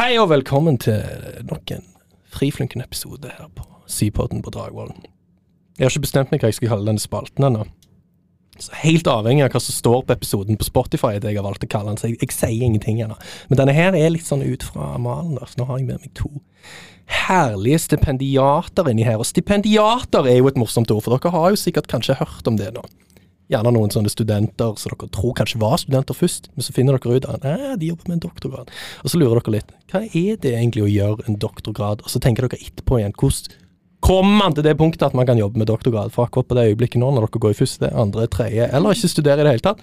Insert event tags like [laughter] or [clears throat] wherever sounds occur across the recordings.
Hei og velkommen til nok en friflunkende episode her på Sypodden på Dragvollen. Jeg har ikke bestemt meg hva jeg skal kalle denne spalten ennå. Så Helt avhengig av hva som står på episoden på Spotify, det jeg har valgt å kalle den. Så jeg, jeg sier ingenting ennå. Men denne her er litt sånn ut fra malen. der, så Nå har jeg med meg to herlige stipendiater inni her. Og stipendiater er jo et morsomt ord, for dere har jo sikkert kanskje hørt om det nå. Gjerne noen sånne studenter som dere tror kanskje var studenter først, men så finner dere ut at eh, de jobber med en doktorgrad. Og så lurer dere litt. Hva er det egentlig å gjøre en doktorgrad? Og så tenker dere etterpå igjen. Hvordan kommer man til det punktet at man kan jobbe med doktorgrad? For akkurat på det øyeblikket nå, når dere går i første, andre, tredje, eller ikke studerer i det hele tatt,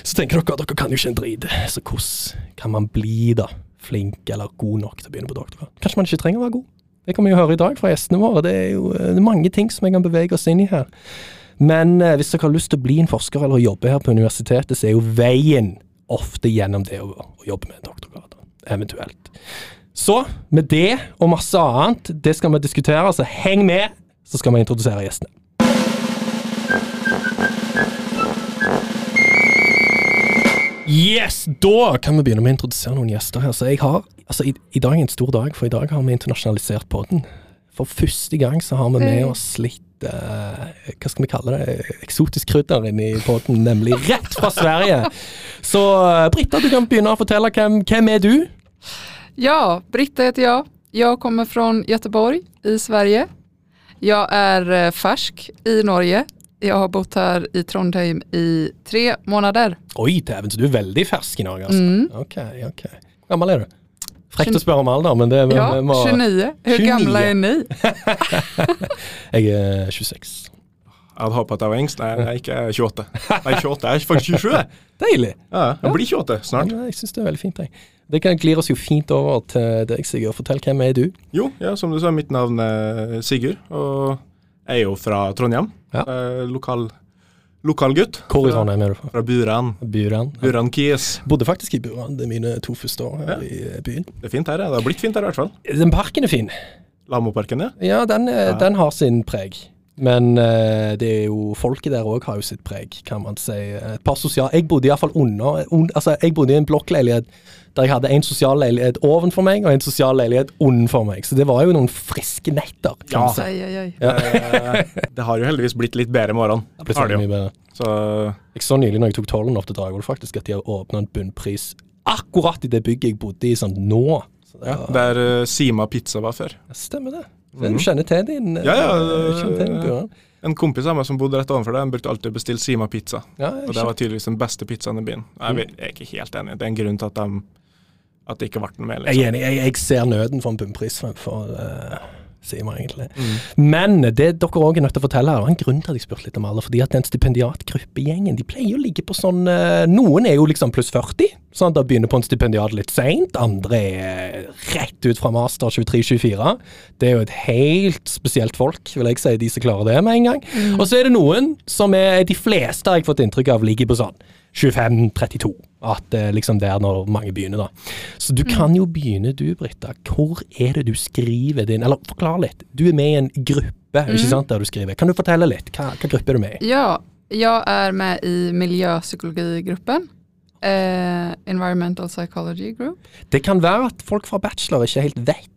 så tenker dere at dere kan jo ikke en drit. Så hvordan kan man bli da flink eller god nok til å begynne på doktorgrad? Kanskje man ikke trenger å være god? Det kan vi jo høre i dag fra gjestene våre. Det er jo det er mange ting som vi kan bevege oss inn i her. Men eh, hvis dere har lyst til å bli en forsker eller jobbe her på universitetet, så er jo veien ofte gjennom det å, å jobbe med en doktorgrad, eventuelt. Så med det og masse annet, det skal vi diskutere, så heng med, så skal vi introdusere gjestene. Yes, da kan vi begynne med å introdusere noen gjester her. Så jeg har, altså i, i dag er en stor dag, for i dag har vi internasjonalisert podden. For første gang så har vi med oss litt eh, hva skal vi kalle det, eksotisk krydder inni i podden, nemlig [laughs] rett fra Sverige. Så eh, Britta, du kan begynne å fortelle hvem, hvem er du? Ja, Britta heter jeg. Jeg kommer fra Göteborg i Sverige. Jeg er fersk i Norge. Jeg har bott her i Trondheim i tre måneder. Oi, dæven, så du er veldig fersk i Norge, altså. Mm. Ok, ok. Hvor gammel er du? Frekt å spørre om alder, men det er Ja, må 29. Hur 29. gamla är ni? Jeg er 26. Jeg hadde håpet at jeg var yngst. Nei, jeg er ikke 28. Nei, 28. Jeg er faktisk 27. jeg. Deilig. Ja, jeg blir 28 snart. Ja, jeg syns det er veldig fint, jeg. Det kan glir oss jo fint over til deg, Sigurd. Fortell, hvem er du? Jo, ja, som du sa, mitt navn er Sigurd, og jeg er jo fra Trondheim. Ja. Eh, lokal, lokal gutt. Hvor i Trondheim er du fra? Fra Buran. Buran. Buran Kies. Bodde faktisk i Buran det er mine to første år her i eh, byen. Det er fint her, ja. Det har blitt fint her i hvert fall. Den parken er fin. Lamoparken, ja. Ja, den, eh, Ja. den har sin preg. Men eh, det er jo folket der òg har jo sitt preg, kan man si. Et par sosial... Jeg bodde iallfall under un, Altså, jeg bodde i en blokkleilighet der jeg hadde en sosial leilighet ovenfor meg og en sosial leilighet unnfor meg. Så det var jo noen friske netter. kan Ja. si. Oi, oi, oi. ja. det har jo heldigvis blitt litt bedre i morgen. Det Har det så jo. mye bedre. Så Jeg så nylig når jeg tok tollen opp til Dragvoll, faktisk, at de har åpna en bunnpris akkurat i det bygget jeg bodde i sånn nå. Så det ja, der uh, Sima Pizza var før. Stemmer det. Så Mhm. Du kjenner til din Ja, ja, eh, kjenner til din. En kompis av meg som bodde rett overfor deg, han brukte alltid å bestille Sima Pizza. Ja, Og det var tydeligvis den beste pizzaen i byen. Jeg, jeg er ikke helt enig. Det er en grunn til at, de, at det ikke ble noe mer. Jeg er Liksom. enig. Jeg, jeg ser nøden for en bunnpris For uh, Sima, egentlig. Mm. Men det dere òg er nødt til å fortelle her, det var en grunn til at jeg spurte litt om alder. Fordi at den stipendiatgruppegjengen de pleier å ligge på sånn eh, Noen er jo liksom pluss 40, sånn at de begynner på en stipendiat litt seint. Andre er rett ut fra master 23-24. Det er jo et helt spesielt folk, vil jeg si, de som klarer det med en gang. Og så er det noen som er De fleste har jeg fått inntrykk av ligger på sånn 25-32. At det liksom der når mange begynner, da. Så du kan jo begynne du, Britta. Hvor er det du skriver din Eller forklar litt. Du er med i en gruppe, ikke sant, der du skriver. Kan du fortelle litt? Hva, hva gruppe er du med i? Ja, jeg er med i miljøpsykologigruppen. Eh, Environmental Psychology Group. Det kan være at folk fra bachelor ikke helt vet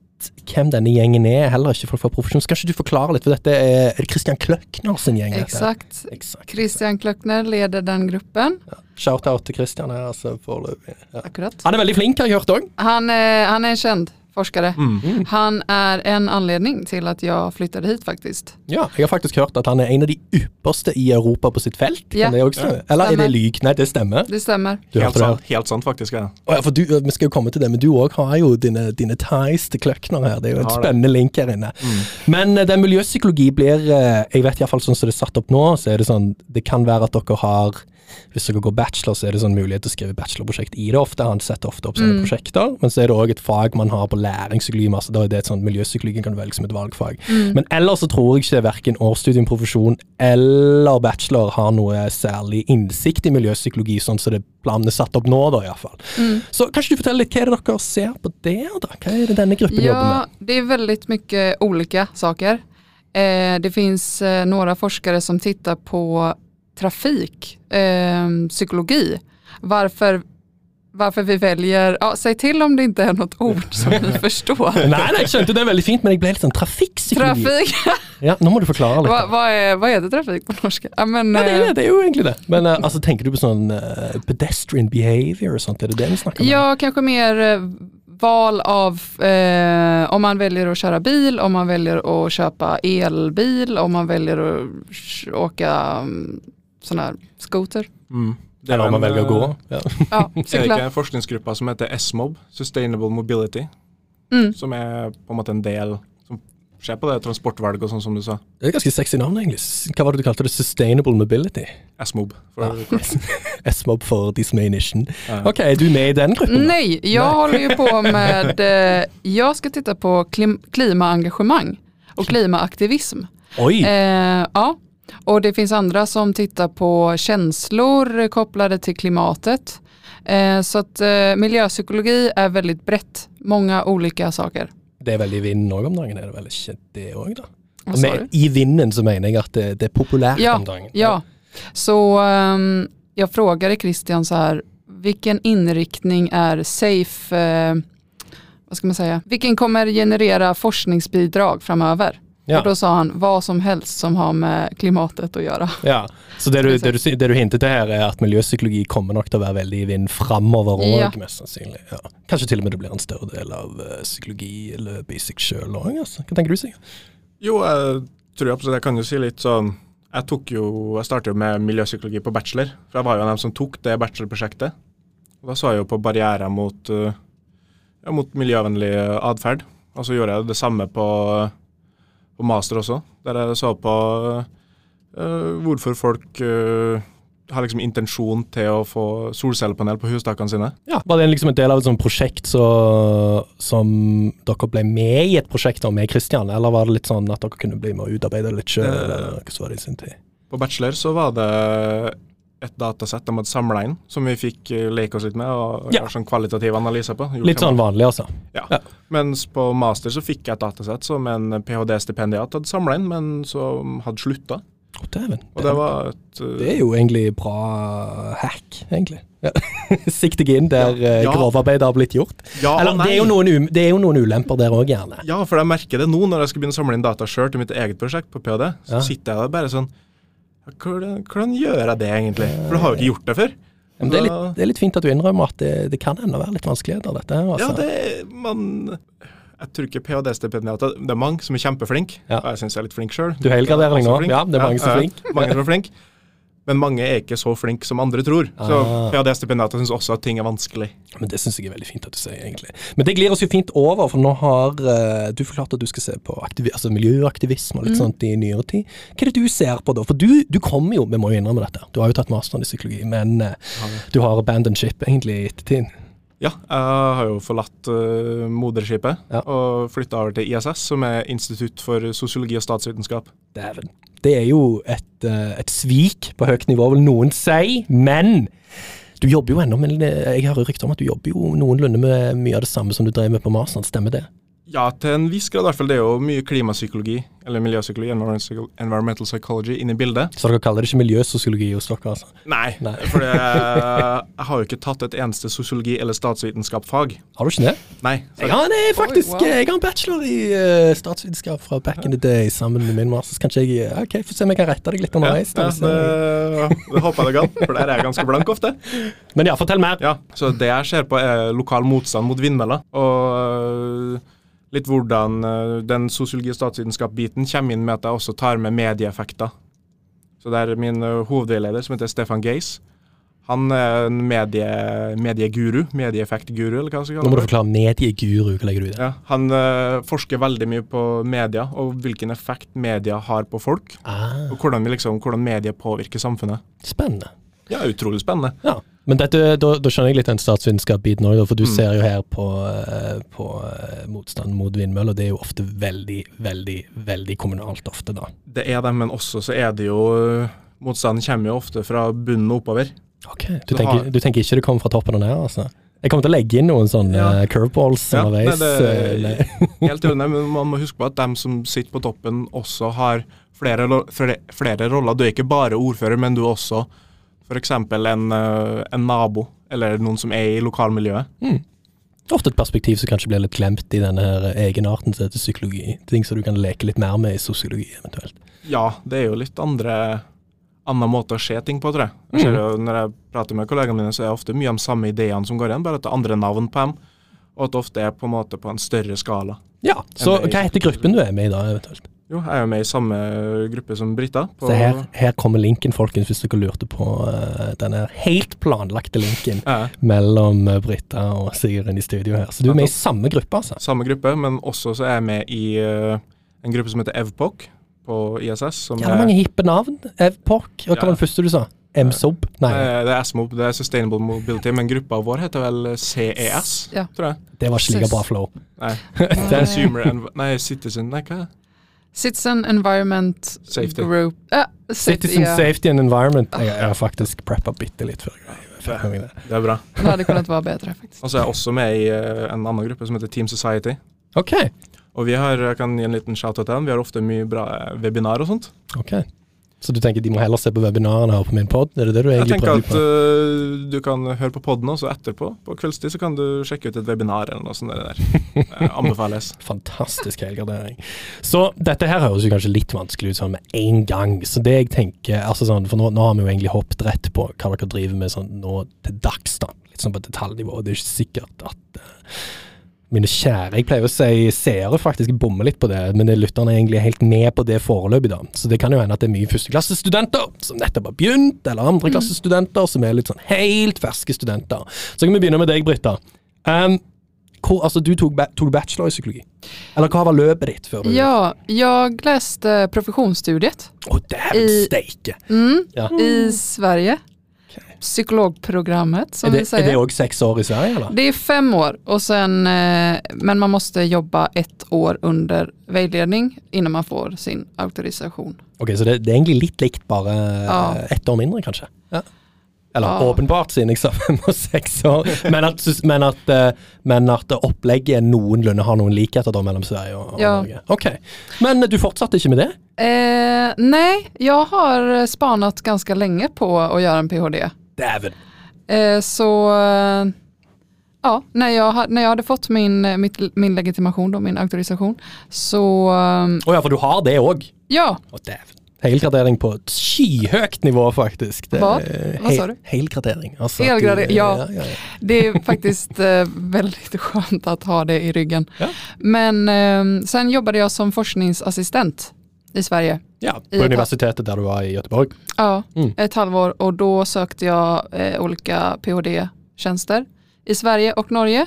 hvem denne gjengen er, heller ikke folk fra profesjon. Skal ikke du forklare litt, for dette er, er det Christian Kløkner sin gjeng? Exakt. Christian Kløkner leder den gruppen. Shout-out til Christian her, altså, foreløpig. Ja. Akkurat. Han er veldig flink, har jeg hørt òg. Han, är- han er en känd forskare. Mm. Han er en anledning til at jeg flyttet hit faktisk. Ja, jeg har faktisk hørt at han er en av de ypperste i Europa på sitt felt. Kan Ja. det også ja. Eller er det lyk? lyg? Nei, det stemmer. Det stemmer. Helt, sant, helt sant, faktisk. Ja. Ja, for du, Vi skal jo komme til det, men du òg har jo dine, dine ties til Kløkner her. Det er jo en spennende det. link her inne. Mm. Men eh, den miljøpsykologi blir eh, Jeg vet iallfall sånn som det er satt opp nå, så er det sånn Det kan være at dere har Hvis dere går bachelor, så er det sånn mulighet til å skrive bachelorprosjekt i det ofte. Han setter ofte opp sånne Mm. prosjekter. Men så er det òg et fag man har på læringspsykologi. Altså Da er det et sånt miljøpsykologi kan du velge som et valgfag. Mm. Men ellers så tror jeg ikke verken årsstudium, profesjon eller bachelor har noe særlig innsikt i miljøpsykologi, sånn som det planen er satt opp nå, da iallfall. Mm. Så kanskje du forteller litt hva er det dere ser på der, da? Hva er det denne gruppen jobber Ja, med? det er veldig mye ulike saker. Eh, det finnes eh, noen forskere som tittar på trafik, eh, psykologi. Varför, varför vi väljer, ja, säg till om det inte är något ord som vi [laughs] förstår. Nei, nei, jeg skjønte det er veldig fint, men jeg ble litt sånn trafikkpsykologi. Trafik, Ja, nå må du forklare litt. vad, vad, är, vad heter trafik på norska? Ja, men, Ja, det, er, eh, det, det er jo egentlig det. Men eh, altså, tenker du på sånn eh, pedestrian behavior og sånt? Er det det vi snakker om? ja, kanske mer val av eh, om man väljer att köra bil, om man väljer att köpa elbil, om man väljer att sh- åka um, der scooter. skoter. Mm. Det er om man velger å gå. eh, Ja. Ja, [laughs] Er det ikke en forskningsgruppe som heter SMOB, Sustainable Mobility, Mm. som er på en måte en del som ser på det transportvalg og sånn som du sa. Det er ganske sexy navn, egentlig. Hva var det du kalte det? Sustainable Mobility? SMOB. For, Ja. [laughs] S-mob for de som er i nisjen. Ja. Ok, er du med i den gruppen? Nei, jeg jag Nej. håller ju på [laughs] med, Jeg skal titte på klim, klimaengagemang og klimaaktivism. Oi! Eh, ja, och det finns andra som tittar på känslor kopplade till klimatet. Eh, så att eh, miljöpsykologi är väldigt brett, många olika saker. Det er veldig i vinden òg om dagen, er det vel ikke det òg, da? Med. I vinden så mener jeg at det, det er populært Ja, om dagen. Ja, så um, jeg frågade Christian så her vilken inriktning er safe, uh, Hva skal man si vilken kommer generere forskningsbidrag framöver? Ja. Og da sa han hva som helst som har med klimatet å gjøre. Ja, Så det du, det, du, det du hinter til her, er at miljøpsykologi kommer nok til å være veldig i vind framover òg, Ja. mest sannsynlig. Ja. Kanskje til og med det blir en større del av psykologi psykologiløpet i seg sjøl òg, altså. Hva tenker du, Sigurd? Jo, jeg tror absolutt jeg kan jo si litt sånn Jeg tok jo, jeg startet jo med miljøpsykologi på bachelor, for jeg var jo en av dem som tok det bachelorprosjektet. Og Da så jeg jo på barrierer mot, eh, ja, mot miljøvennlig atferd. Og så gjorde jeg det samme på, på master også, der jeg så på uh, hvorfor folk uh, har liksom intensjon til å få solcellepanel på hustakene sine. Ja, Var det liksom en del av et sånt prosjekt så, som dere ble med i et prosjekt om med Kristian, eller var det litt sånn at dere kunne bli med og utarbeide litt sjøl? På bachelor så var det et datasett de hadde samla inn, som vi fikk eh, leke oss litt med og Ja. gjøre sånn kvalitativ analyse på. Gjort Litt sånn vanlig, altså. Ja. ja. Mens på master så fikk jeg et datasett som en ph.d.-stipendiat hadde samla inn, men som hadde slutta. Oh, dæven. Og det var et uh, Det er jo egentlig bra hack, egentlig. Ja. [laughs] Sikte deg inn der ja. Ja. grovarbeidet har blitt gjort. Ja Eller, det, er jo noen, um- det er jo noen ulemper der òg, gjerne. Ja, for jeg merker det nå når jeg skal begynne å samle inn data sjøl til mitt eget prosjekt på ph.d. Så Ja. sitter jeg der bare sånn hvordan, hvordan gjør jeg det egentlig? For du har jo ikke gjort det før. Ja, Men det, er litt, det er litt fint at du innrømmer at det, det kan ennå være litt vanskeligheter, dette. Altså. Ja, det man Jeg tror ikke ph.d.-stipendiater Det er mange som er kjempeflinke, Ja. og jeg syns jeg er litt flink sjøl. Du helgarderer deg nå? Ja, det er mange som er flinke. mange som er flinke. Men mange er ikke så flinke som andre tror. Så Ah. ph.d.-stipendiater syns også at ting er vanskelig. Men det syns jeg er veldig fint at du sier, egentlig. Men det glir oss jo fint over, for nå har uh, du forklart at du skal se på altså miljøaktivisme og litt sånt i nyere tid. Hva er det du ser på da? For du, du kommer jo, vi må jo innrømme dette, du har jo tatt masteren i psykologi, men eh, du har abandoned ship egentlig i ettertid. Ja, jeg har jo forlatt uh, moderskipet Ja. og flytta over til ISS, som er Institutt for sosiologi og statsvitenskap. Dæven. Det er jo et, uh, et svik på høyt nivå, vil noen si, men du jobber jo ennå med Jeg har jo rykter om at du jobber jo noenlunde med mye av det samme som du drev med på Mars, stemmer det? Ja, til en viss grad i hvert fall. Det er jo mye klimapsykologi, eller miljøpsykologi, environmental psychology, psychology, inni bildet. Så dere kaller det ikke miljøsosiologi hos dere, altså? Nei, Nei. for det, [laughs] jeg har jo ikke tatt et eneste sosiologi- eller statsvitenskap-fag. Har du ikke det? Nei. så- Jeg har en, eh, faktisk Oi, wow. jeg har en bachelor i uh, statsvitenskap fra back in the day sammen med min master. Så kanskje jeg eh, Ok, får se om jeg kan rette deg litt underveis. Ja, ja, det, det håper jeg det kan, for der er jeg ganske blank ofte. [laughs] Men ja, fortell mer. Ja, Så det jeg ser på, er lokal motstand mot vindmøller. Og litt hvordan øh, den sosiologi- og statsvitenskap-biten kommer inn med at jeg også tar med medieeffekter. Så det er min øh, hovedveileder, som heter Stefan Geis. Han er en medie, medieguru, medieeffektguru, eller hva skal Nå må du forklare medieguru. Hva legger du i det? Ja, han uh, forsker veldig mye på media, og hvilken effekt media har på folk. Ah, Og hvordan, vi liksom, hvordan media påvirker samfunnet. spennende. Ja, utrolig spennende. Ja. Men dette, da, da skjønner jeg litt den statsvitenskap-biten òg, for du Mm. ser jo her på, eh, på eh, motstand mot vindmøller. Det er jo ofte veldig, veldig, veldig kommunalt ofte, da. Det er det, men også så er det jo øh, Motstanden kommer jo ofte fra bunnen og oppover. Ok, Du tenker, har- du tenker ikke det kommer fra toppen og ned, altså? Jeg kommer til å legge inn noen sånne Ja. eh, curveballs Ja, underveis. nei, det- [laughs] eh. Helt enig, men man må huske på at dem som sitter på toppen også har flere, flere, flere roller. Du er ikke bare ordfører, men du er også f.eks. En, øh, en nabo, eller noen som er i lokalmiljøet. Mm. Ofte et perspektiv som kanskje blir litt glemt i denne her egenarten heter psykologi. Ting som du kan leke litt mer med i sosiologi, eventuelt. Ja, det er jo litt andre annen måte å se ting på, tror jeg. jeg ser Mm. jo, når jeg prater med kollegaene mine, så er det ofte mye de samme ideene som går igjen, bare at det er andre navn på dem. Og at det ofte er på en måte på en større skala. Ja, så hva heter gruppen du er med i da, eventuelt? Jo, jeg er jo med i samme gruppe som Britta. på- Så her, her kommer linken, folkens, hvis dere lurte på uh, denne helt planlagte linken Ja, mellom uh, Britta og Sigurd i studio her. Så du er med i samme gruppe, altså? samme gruppe, men også så er jeg med i uh, en gruppe som heter EVPOC på ISS. Som er mange hippe navn. Evpok. Og hva Ja. var det første du sa? MSOB? Nei, Eh, Det er SMOB, det er Sustainable Mobility, men gruppa vår heter vel CES, Ja. tror jeg. det var ikke like bra flow. Nei, [laughs] Det er- Consumer and, Nei, Citizen Nei, hva? Citizen Environment Safety. Group Ja, Citizen ja. Safety and Environment. Jeg, jeg har faktisk preppa bitte litt før. det. Det er bra. Det hadde kunnet være bedre, faktisk. Og så er jeg også med i eh, en annen gruppe som heter Team Society. Ok. Og vi har, jeg kan gi en liten shout-out til dem, vi har ofte mye bra eh, webinar og sånt. ok. Så du tenker de må heller se på webinarene her på min pod? Er det det du Jeg egentlig tenker prøver på? at du kan høre på podden også etterpå. På kveldstid så kan du sjekke ut et webinar eller noe sånt der. Anbefales. [laughs] Fantastisk helgardering. Så dette her høres jo kanskje litt vanskelig ut sånn med en gang. Så det jeg tenker, altså sånn, for nå, nå har vi jo egentlig hoppet rett på hva dere driver med sånn nå til dags, da. Litt sånn på detaljnivå. Det er ikke sikkert at eh, mine kjære Jeg pleier å si seere faktisk bommer litt på det, men det er lytterne er egentlig helt med på det foreløpig, da. Så det kan jo hende at det er mye førsteklassestudenter som nettopp har begynt, eller andreklassestudenter som er litt sånn helt ferske studenter. Så kan vi begynne med deg, Britta. Um, hvor, altså, du tok, tok bachelor i psykologi? Eller hva var løpet ditt før du Ja, jeg leste profesjonsstudiet. Å, dæven I- steike! mm, Ja. i Sverige. Psykologprogrammet som Er vi det, er säger. det òg seks år i Sverige, eller? Det är fem år och sen, eh, men man måste jobba ett år under veiledning innan man får sin autorisasjon. Ok, Så det, det er egentlig litt likt, bare Ja. eh, ett år mindre, kanskje? Ja. Eller Ja. åpenbart, siden jeg sa fem og seks år. Men at, men at, eh, men at opplegget noenlunde har noen likheter da mellom Sverige og, og Ja. Norge. Ok. Men du fortsatte ikke med det? Eh, nei, jeg har spanat ganske lenge på å gjøre en PhD. Dæven! Eh, så eh, ja, när jag, ha- när jag hade fått min, eh, mitt, min legitimation, då, min auktorisation, så Å oh ja, for du har det òg? ja, Å, dæven. Helgradering på et skyhøyt nivå, faktisk. Det Hva? Hva sa du? Helgradering. Altså, Helgradering, ja. ja, ja, ja. det er faktisk eh, veldig [laughs] skjønt å ha det i ryggen. Ja. Men eh, sen jobbet jeg som forskningsassistent i Sverige. Ja, på universitetet der du var i Göteborg. Ja, Mm. ett halvår och då sökte jag eh, olika PhD-tjänster i Sverige och Norge.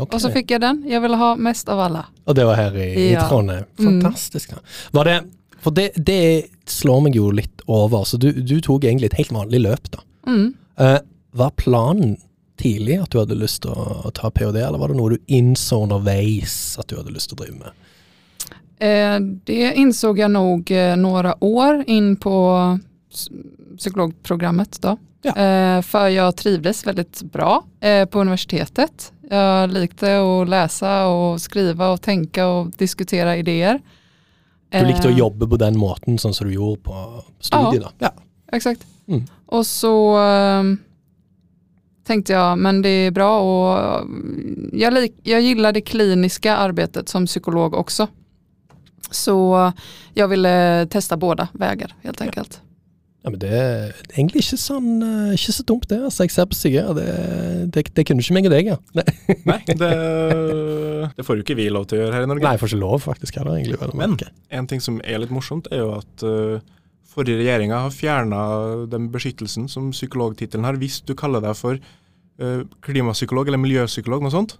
Okay. Och så fick jag den jag ville ha mest av alla. Og det var her i, Ja. i Trondheim. Mm. Fantastisk. da. Var det, for det, det slår meg jo litt over, så du, du tok egentlig et helt vanlig løp, da. Mm. Eh, var planen tidlig at du hadde lyst til å, å ta ph.d., eller var det noe du innså underveis at du hadde lyst til å drive med? Eh, det insåg jeg nok noen år inn på psykologprogrammet. da. Ja. For jeg trivdes veldig bra eh, på universitetet. Jeg likte å lese og skrive og tenke og diskutere ideer. Du likte å Eh, jobbe på den måten, sånn som du gjorde på studiet, da? Ja. eksakt. Mm. Og så tenkte jeg, men det er bra och jeg, lik, jag gillar det kliniske arbeidet som psykolog också. Så jeg ville teste båda veier, helt enkelt. Ja, men det er egentlig ikke sånn eh, Ikke så dumt, det. altså Jeg ser på Sigurd, det, det, det kunne ikke meg og deg, ja. Nei, [laughs] Nei, det, det får jo ikke vi lov til å gjøre her i Norge. Nei jeg får ikke lov, faktisk, heller, egentlig. vel Men merke. en ting som er litt morsomt, er jo at uh, forrige regjeringa har fjerna den beskyttelsen som psykologtittelen har. Hvis du kaller deg for uh, klimapsykolog eller miljøpsykolog, noe sånt,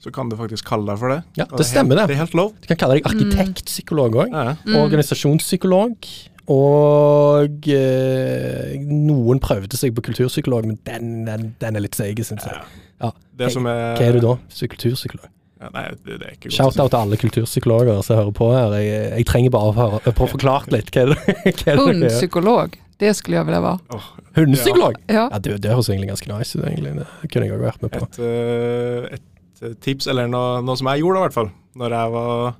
så kan du faktisk kalle deg for det. Ja, det, det stemmer, er helt, det. Det er helt lov. Du kan kalle deg arkitektpsykolog òg. Mm. Organisasjonspsykolog. Og eh, noen prøvde seg på kulturpsykolog, men den, den, den er litt seig, syns jeg. Ja. Det som er, Hva er du da? Kulturpsykolog? Ja, nei, det, det er ikke godt. Shout-out til alle kulturpsykologer som hører på her. Jeg, jeg trenger bare å høre, få forklart litt. Hva [laughs] er det, hva er? Hundpsykolog, det skulle jeg vilja være. Oh, Hundepsykolog? Ja. Ja, det, det høres egentlig ganske nice ut. egentlig. Det kunne jeg òg vært med på. et, uh, et tips, eller noe, noe som jeg gjorde i hvert fall, når jeg var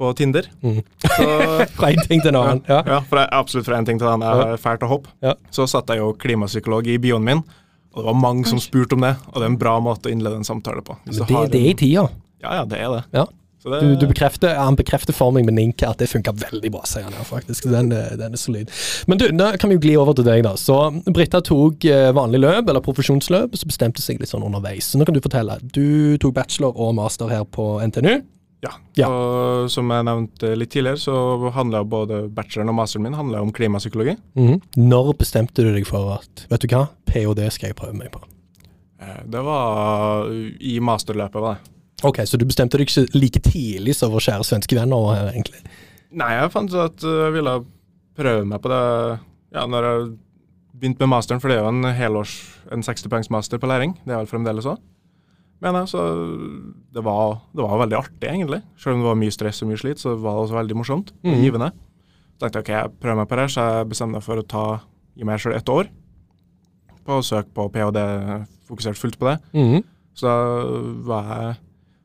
på Tinder. Mm. Så [laughs] Fra en ting til en annen. Ja. Ja, jeg, absolutt fra en ting til en annen. Jeg er fælt å hoppe. Ja. Så satt jeg jo klimasykolog i bioen min, Og det var mange som spurte om det, og det er en bra måte å innlede en samtale på. Men det, det er i tida. Ja, ja, det er det. Ja. Det Du, du bekrefter, han bekrefter for meg med Ninka at det funka veldig bra, sier han her, faktisk. Den, er- den er solid. Men du, nå kan vi jo gli over til deg, da. Så Britta tok eh, vanlig løp, eller profesjonsløp, så bestemte seg litt sånn underveis. Så nå kan du fortelle. Du tok bachelor og master her på NTNU. Ja. Ja. Og som jeg nevnte litt tidligere, så handla både bacheloren og masteren min handler om klimapsykologi. Mhm. Når bestemte du deg for at vet du hva, ph.d. skal jeg prøve meg på? Eh, Det var i masterløpet, var det. Ok, Så du bestemte deg ikke like tidlig som vår kjære svenske venn her, egentlig? Nei, jeg fant ut at jeg ville prøve meg på det ja, når jeg begynte med masteren, for det er jo en helårs, en 60-poengsmaster på læring. Det er vel fremdeles òg. Men jeg, så det var, det var veldig artig, egentlig. Selv om det var mye stress og mye slit, så var det også veldig morsomt Mhm. givende. Så tenkte jeg ok, jeg prøver meg på det, så jeg bestemte meg for å ta, gi meg selv ett år på å søke på ph.d., fokusert fullt på det. Mm. Så da var jeg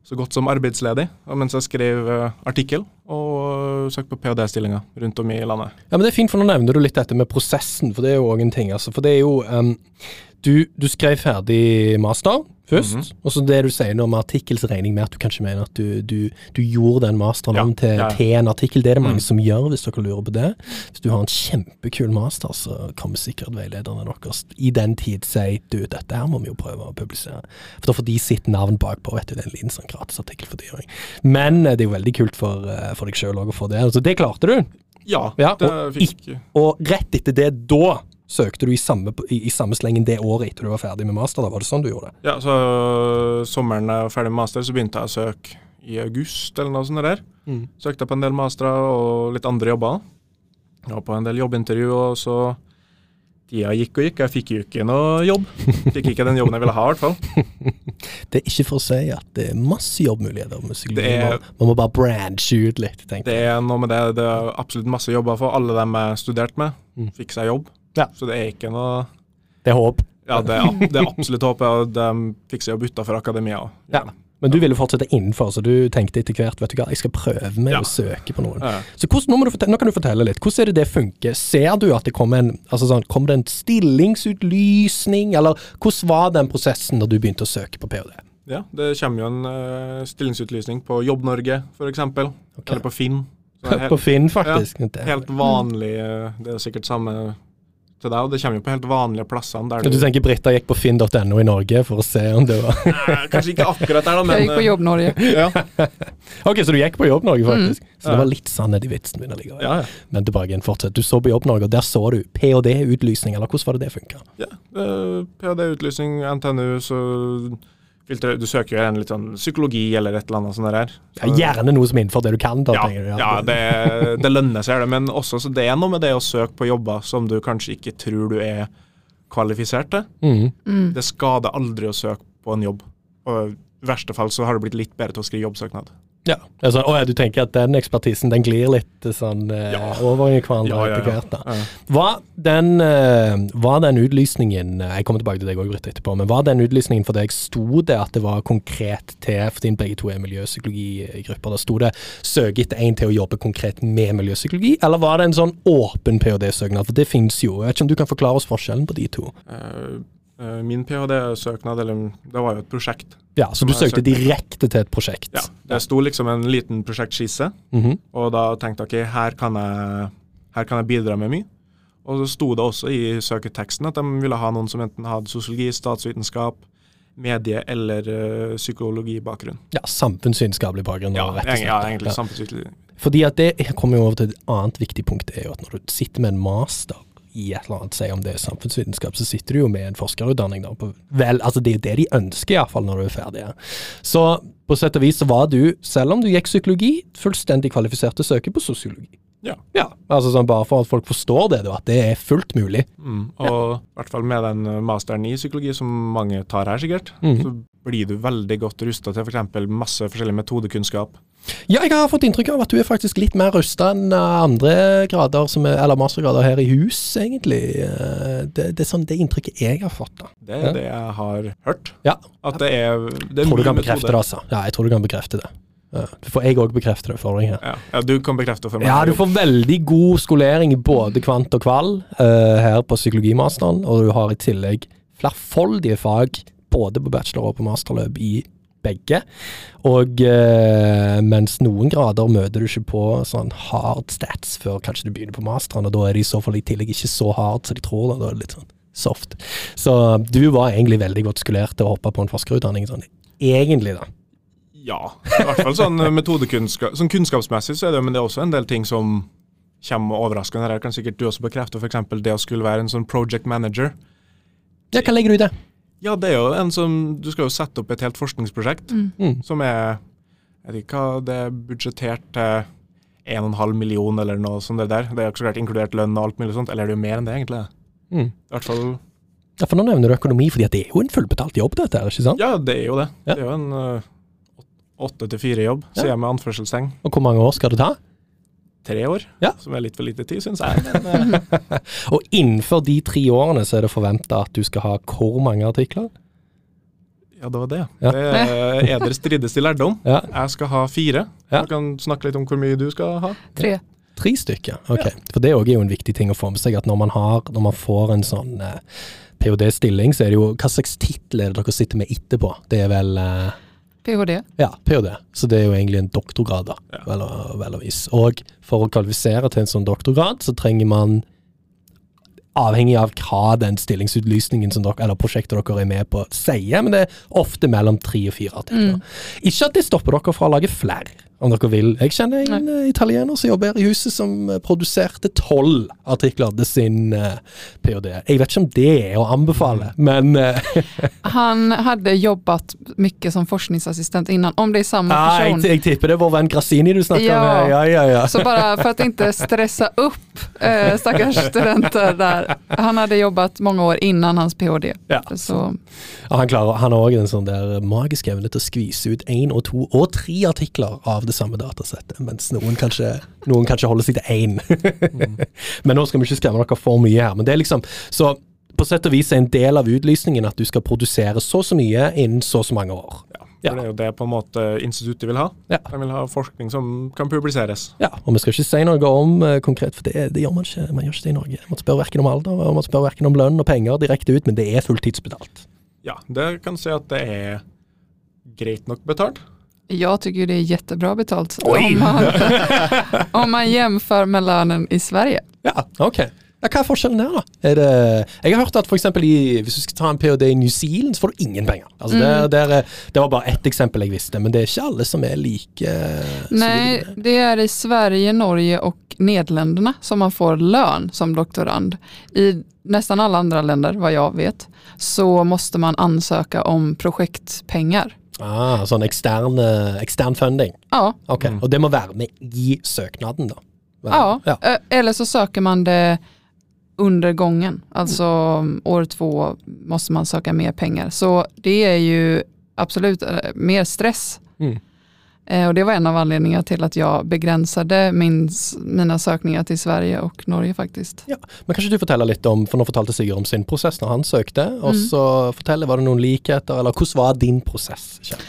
så godt som arbeidsledig mens jeg skrev eh, artikkel og søkte på ph.d.-stillinger rundt om i landet. Ja, men det er fint, for nå nevner du litt dette med prosessen, for det er jo òg en ting. altså. For det er jo um, du, du skrev ferdig master først, Mhm. og så det du sier nå med artikkelsregning, så med at du kanskje mener at du, du, du gjorde den masteren Ja, om til, ja. til en artikkel. Det er det mange Mm. som gjør, hvis dere lurer på det. Hvis du har en kjempekul master, så kommer sikkert veilederne deres i den tid si du, dette her må vi jo prøve å publisere. For da får de sitt navn bakpå, vet du. Det er en liten sånn gratisartikkel for dyring. Men eh, det er jo veldig kult for, eh, for deg sjøl òg å få det. Altså, det klarte du. Ja, Ja, det og fikk Og rett etter det, da søkte du i samme, i, i samme slengen det året etter du var ferdig med master. da Var det sånn du gjorde det? Ja, så sommeren jeg var ferdig med master, så begynte jeg å søke i august eller noe sånt der. Søkte på en del mastere og litt andre jobber. Og på en del jobbintervju, og så Tida gikk og gikk, jeg fikk jo ikke noe jobb. Fikk ikke den jobben jeg ville ha, i hvert fall. [laughs] Det er ikke for å si at det er masse jobbmuligheter. Det er- Man, man må bare branche ut litt, tenker Det er noe med det, det er absolutt masse jobber for. Alle dem jeg studerte med, Mm. fikk seg jobb. Ja. Så det er ikke noe Det er håp. Ja, det er, det er absolutt håp. og De fikk seg jobb utafor akademia òg. Ja. Men du ville fortsette innenfor, så du tenkte etter hvert vet du hva, jeg skal prøve meg Ja. å søke på noen. Ja. Så hvordan, nå, fortelle, nå kan du fortelle litt. Hvordan er det det funker? Ser du at det kommer en, altså sånn, kom det en stillingsutlysning, eller hvordan var den prosessen da du begynte å søke på ph.d.? Ja, det kommer jo en uh, stillingsutlysning på Jobb-Norge, f.eks. Okay. Eller på Finn. Helt, [laughs] På Finn, faktisk. Ja, helt vanlig Uh, Det er sikkert samme til deg, og det kommer jo på helt vanlige plassene der Du tenker Britta gikk på finn.no i Norge for å se om det var Nei, Kanskje ikke akkurat der, da, men Jeg gikk på eh, Jobb Norge. [laughs] Ja, [laughs] Ok, så du gikk på Jobb Norge, faktisk. Så det var litt sannhet i vitsen min allikevel. ja, ja. Men tilbake igjen, fortsett. Du så på Jobb Norge, og der så du ph.d.-utlysning, eller hvordan var det det funka? ja. uh, PhD-utlysning, NTNU, så filtre, Du søker jo en litt sånn psykologi eller et eller annet sånt der. Ja, gjerne noe som er innenfor det du kan, da, Ja, du. ja det, det lønner seg, det. Men også så det er noe med det å søke på jobber som du kanskje ikke tror du er kvalifisert til. Mm. Mm. Det skader aldri å søke på en jobb. Og i verste fall så har du blitt litt bedre til å skrive jobbsøknad. Ja. Altså, å, ja, du tenker at den ekspertisen den glir litt sånn eh, Ja. over i hverandre Ja, etter hvert? da. Var den, eh, var den utlysningen eh, Jeg kommer tilbake til deg òg etterpå. Men var den utlysningen for deg Sto det at det var konkret til For siden begge to er miljøpsykologigrupper. Da sto det 'søk etter en til å jobbe konkret med miljøpsykologi', eller var det en sånn åpen ph.d.-søknad? For det finnes jo. Jeg vet ikke om du kan forklare oss forskjellen på de to? Eh, eh, min ph.d.-søknad, eller det var jo et prosjekt. Ja, Så du søkte direkte til et prosjekt? Ja, Det sto liksom en liten prosjektskisse, Mhm. og da tenkte jeg ok, her kan jeg, her kan jeg bidra med mye. Og så sto det også i søketeksten at de ville ha noen som enten hadde sosiologi, statsvitenskap, medie- eller uh, psykologibakgrunn. ja samfunnsvitenskapelig bakgrunn. Ja, rett og slett. ja, egentlig Ja. Fordi at det kommer jo over til et annet viktig punkt, det er jo at når du sitter med en master i et eller annet, si om det er samfunnsvitenskap, så sitter du jo med en forskerutdanning. da, på, vel, altså Det er jo det de ønsker, iallfall når du er ferdig. Så på sett og vis så var du, selv om du gikk psykologi, fullstendig kvalifisert til å søke på sosiologi. Ja. Ja, altså sånn Bare for at folk forstår det, da, at det er fullt mulig. Mm. Og i hvert fall med den uh, masteren i psykologi som mange tar her, sikkert, mm. så blir du veldig godt rusta til f.eks. masse forskjellig metodekunnskap. Ja, jeg har fått inntrykk av at du er faktisk litt mer rusta enn eh, andre grader, som er, eller mastergrader her i hus, egentlig. Eh, Det, det er sånn det inntrykket jeg har fått, da. Det er Ja. det jeg har hørt. Ja. At det er, det er tror du kan bekrefte det, altså. Ja, jeg tror du kan bekrefte det. Får jeg òg bekrefte det for deg her. Ja, ja, du kan bekrefte for meg. Ja, du får veldig god skolering i både kvant og kval uh, her på psykologimasteren, og du har i tillegg flerfoldige fag, både på bachelor og på masterløp i begge. Og eh, mens noen grader møter du ikke på sånn hard stats før kanskje du begynner på masteren, og da er de i så fall i tillegg ikke så hard som de tror. Da, da er det litt sånn soft. Så du var egentlig veldig godt skulert til å hoppe på en forskerutdanning, sånn egentlig, da. Ja, i hvert fall sånn metodekunnskap Sånn kunnskapsmessig så er det, men det er også en del ting som kommer overraskende. Her kan sikkert du også bekrefte, f.eks. det å skulle være en sånn project manager. Ja, hva legger du i det? Ja, det er jo en som Du skal jo sette opp et helt forskningsprosjekt Mm. Mm. som er Jeg vet ikke hva det er budsjettert til 1,5 million eller noe sånt det der. Det er jo ikke så klart inkludert lønn og alt mulig sånt. Eller er det jo mer enn det, egentlig? Mm. I hvert fall Ja, for nå nevner du økonomi, fordi at det er jo en fullbetalt jobb, dette her, ikke sant? Ja, det er jo det. Ja. Det er jo en uh, åtte til fire-jobb, sier jeg med anførselstegn. Og hvor mange år skal det ta? Tre år, Ja. som er litt for lite tid, syns jeg. Men, uh, [laughs] Og innenfor de tre årene så er det forventa at du skal ha hvor mange artikler? ja, det var det. Ja. Det er eder strides til lærdom. [laughs] Ja, Jeg skal ha fire. Ja. Du kan snakke litt om hvor mye du skal ha. Tre. Tre stykker. Ok. For det òg er jo en viktig ting å få med seg, at når man, har, når man får en sånn eh, ph.d.-stilling, så er det jo Hva slags tittel er det dere sitter med etterpå? Det er vel eh, PhD. Ja, ph.d. Så det er jo egentlig en doktorgrad, da, Ja. vel, vel og vis. Og for å kvalifisere til en sånn doktorgrad, så trenger man Avhengig av hva den stillingsutlysningen som dere, eller prosjektet dere er med på sier, men det er ofte mellom tre og fire artikler. Ikke at det stopper dere fra å lage flere, om dere vil. Jeg kjenner en Nei. italiener som jobber her i huset som eh, produserte tolv artikler til sin uh, ph.d. Jeg vet ikke om det er å anbefale, men uh, [laughs] Han hadde jobbet mye som forskningsassistent innan, om det er samme ah, jeg, person. jeg tipper det er vår venn Grassini du snakker Ja. med. Ja, ja, ja. Så bare for å ikke stresse opp uh, stakkars [laughs] studenter der. Han hadde jobbet mange år innan hans PhD. Ja. Så, Ja, han, klarer, han har òg en sånn der magisk evne til å skvise ut én og to og tre artikler av det samme datasettet, mens noen kanskje, noen kanskje holder seg til én. [laughs] men nå skal vi ikke skremme dere for mye her. Men det er liksom Så på sett og vis er en del av utlysningen at du skal produsere så og så mye innen så og så mange år. Ja, for. Det er jo det på en måte instituttet vil ha. Ja. De vil ha forskning som kan publiseres. Ja, og vi skal ikke si noe om uh, konkret, for det, det gjør man ikke. Man gjør ikke det i Norge. Man spør verken om alder, og man spør verken om lønn og penger direkte ut, men det er fulltidsbetalt. Ja, det kan si at det er greit nok betalt. Jag tycker det är jättebra betalt om man, [laughs] om man jämför med lönen i Sverige. Ja, ok. Ja, hva er forskjellen der, da? Er det, jeg har hørt at eksempel hvis du skal ta en ph.d. i New Zealand, så får du ingen penger. Altså det, det, er, det var bare ett eksempel jeg visste, men det er ikke alle som er like Nei, det er i Sverige, Norge og Nederlandene som man får lønn som doktorand. I nästan alle andre länder, hva jeg vet, så må man ansøke om projektpengar. Ah, sånn ekstern, eh, ekstern funding. Ja, Ok, Og det må være med i søknaden, da? ja. ja. eh, eller så søker man det under gången. Alltså år två måste man söka mer pengar. Så det är ju absolut eh, mer stress. Mm. Eh, Och det var en av anledningarna till att jag begränsade min, mina sökningar till Sverige och Norge faktiskt. Ja, men Kanskje du forteller litt om, for nå fortalte Sigurd om sin prosess når han søkte, og Mm. så forteller, var det noen likheter, eller hvordan var din prosess? Jeg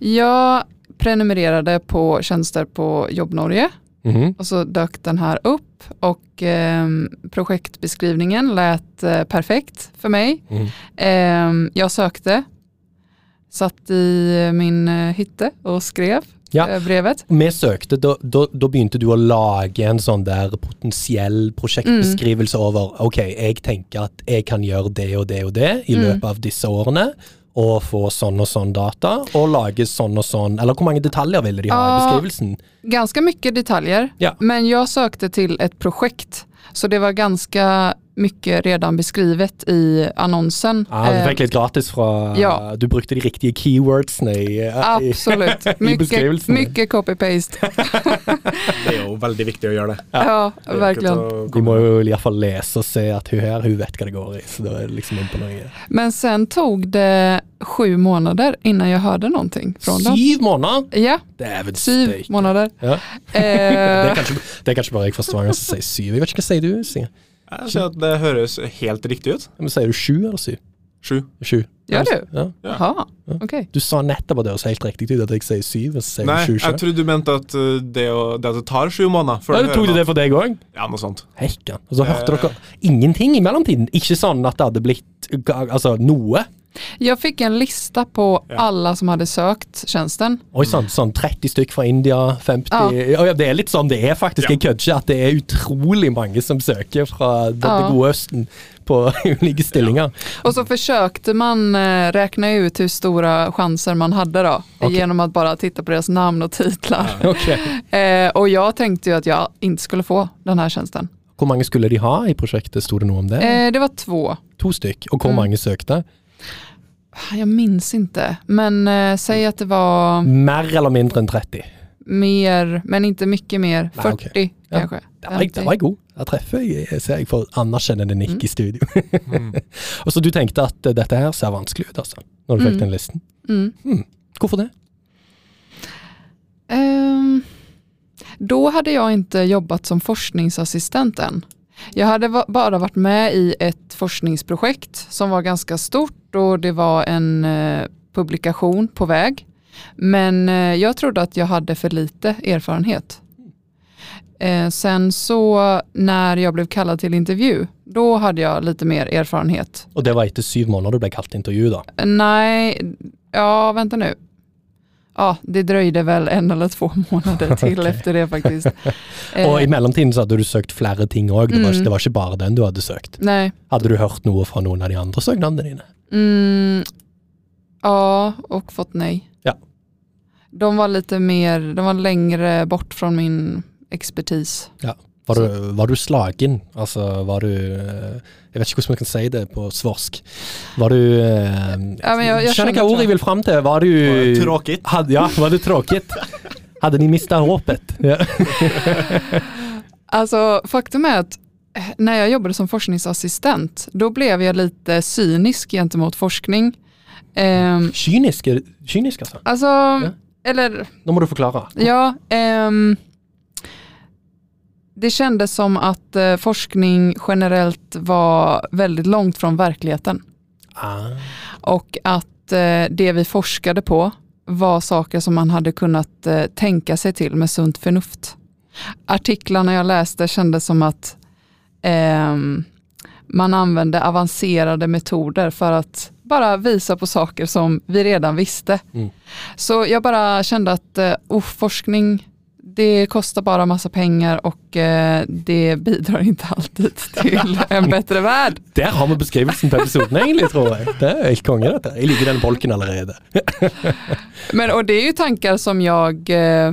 Jag prenumererade på tjänster på Jobb Norge Mhm. och så dök den här upp och eh, projektbeskrivningen lät eh, perfekt för mig. Mm. Eh, jag sökte, satt i min eh, hytte och skrev Ja. eh, brevet. Vi søkte, da, da, da begynte du å lage en sånn der potensiell prosjektbeskrivelse over ok, jeg tenker at jeg kan gjøre det og det og det i Mm. løpet av disse årene, og få sånn og sånn data, og lage sånn og sånn Eller hvor mange detaljer ville de ha i beskrivelsen? Ganske mye detaljer, Ja. men jeg søkte til et projekt. Så det var ganska mycket redan beskrivet i annonsen. Ja, du Eh, fikk litt gratis fra ja. Du brukte de riktige keywordsene i, i Absolut, [laughs] i mycket, beskrivelsen. mycket copy-paste. [laughs] Det er jo veldig viktig å gjøre det. Ja, Det ikke verkligen. Vi må jo iallfall lese og se at hun her, hun vet hva det går i. Så det er liksom inn. Men sen tog det sju månader innan jag hörde någonting från dem. Syv måneder! Ja, Dæven syv månader. Ja. [laughs] Det, er Eh, kanskje, det er kanskje bare jeg fra Stavanger som sier syv. Jeg vet ikke hva sier du? Sier, Jeg ser at det høres helt riktig ut. Men sier du sju eller syv? Sju. Sju. Gjør du? Ja. Jaha, ok. Du sa nettopp at det høres helt riktig ut at jeg sier syv, og så sier Nei, du sju jeg trodde du mente at uh, det, å, det at det tar sju måneder før Ja, du tok hører det for deg òg? Ja, noe sånt. Hekkan. Og så hørte Eh. dere ingenting i mellomtiden. Ikke sånn at det hadde blitt ga- altså noe? Jag fick en lista på Ja. alle som hadde søkt tjenesten. Oi sånn, sånn 30 stykk fra India, 50 Ja. ja. Det er litt sånn det er faktisk. Ja. Jeg kødder ikke at det er utrolig mange som søker fra det, det gode Østen på [laughs] ulike stillinger. Og så forsøkte man eh, regne ut hvor store chanser man hadde, da. Okay. Gjennom å bare titte på deres namn og titler. Okay. Eh, og jeg tenkte jo at jeg ikke skulle få denne tjenesten. Hvor mange skulle de ha i prosjektet, sto det noe om det? Eh, det var to. To stykk. Og hvor Mm. mange søkte? Jag minns inte, men eh, säg att det var Mer eller mindre enn 30? mer, men inte mycket mer. Nej, 40 okej. Ja. kanske. Det var, det var jeg god. Jeg treffer, jeg ser jeg får anerkjennende nikk Mm. i studio. Mm. [laughs] Og så du tenkte at eh, dette her ser vanskelig ut, altså, når du fikk Mm. den listen. Mm. Hvorfor det? Ehm, då hade jag inte jobbat som forskningsassistent än. Jag hade bara varit med i ett forskningsprojekt som var ganska stort och det var en eh, publikation på väg. Men eh, jag trodde att jag hade för lite erfarenhet. Eh, sen så när jag blev kallad till intervju, då hade jag lite mer erfarenhet. Og det var inte syv måneder du ble kallad till intervju, då? Nej, ja vänta nu. Ja, det drøyde vel en eller två [laughs] måneder til okay. etter det faktisk. [laughs] Og i Eh, mellomtiden så hadde du søkt flere ting òg. Det, var Mm. det var ikke bare den du hadde søkt. Nei. Hadde du hørt noe fra noen av de andre søknadene dine? mm, ja og fått nei. Ja. De var litt mer, de var lengre bort fra min expertis. Var du, var du slagen? Altså, var du eh, Jeg vet ikke hvordan man kan si det på svorsk. Var du eh, Ja, men jeg- jeg Skjønner hva ordet jeg vil fram til. Var du Tråkigt. Ja, var det tråkigt? [laughs] Hadde de mista håpet? Ja. [laughs] Alltså faktum er at når när jag jobbade som forskningsassistent, då blev jeg litt cynisk gentemot forskning. Um, Kynisk, kynisk, altså. alltså, eller Nå må du forklare. Ja, ehm, det kändes som att eh, forskning generellt var väldigt långt från verkligheten. Ah. Och att eh, det vi forskade på var saker som man hade kunnat eh, tänka sig till med sunt förnuft. Artiklarna jag läste kändes som att ehm, man använde avancerade metoder för att bara visa på saker som vi redan visste. Mm. Så jag bara kände att eh, oh, forskning, det kostar bara massa pengar och eh, det bidrar inte alltid till [laughs] en bättre värld. Der har vi beskrivelsen på episoden, egentlig, tror jeg. Det er helt konge, dette. Jeg liker den bolken allerede. [laughs] Men, och det är ju tankar som jag eh,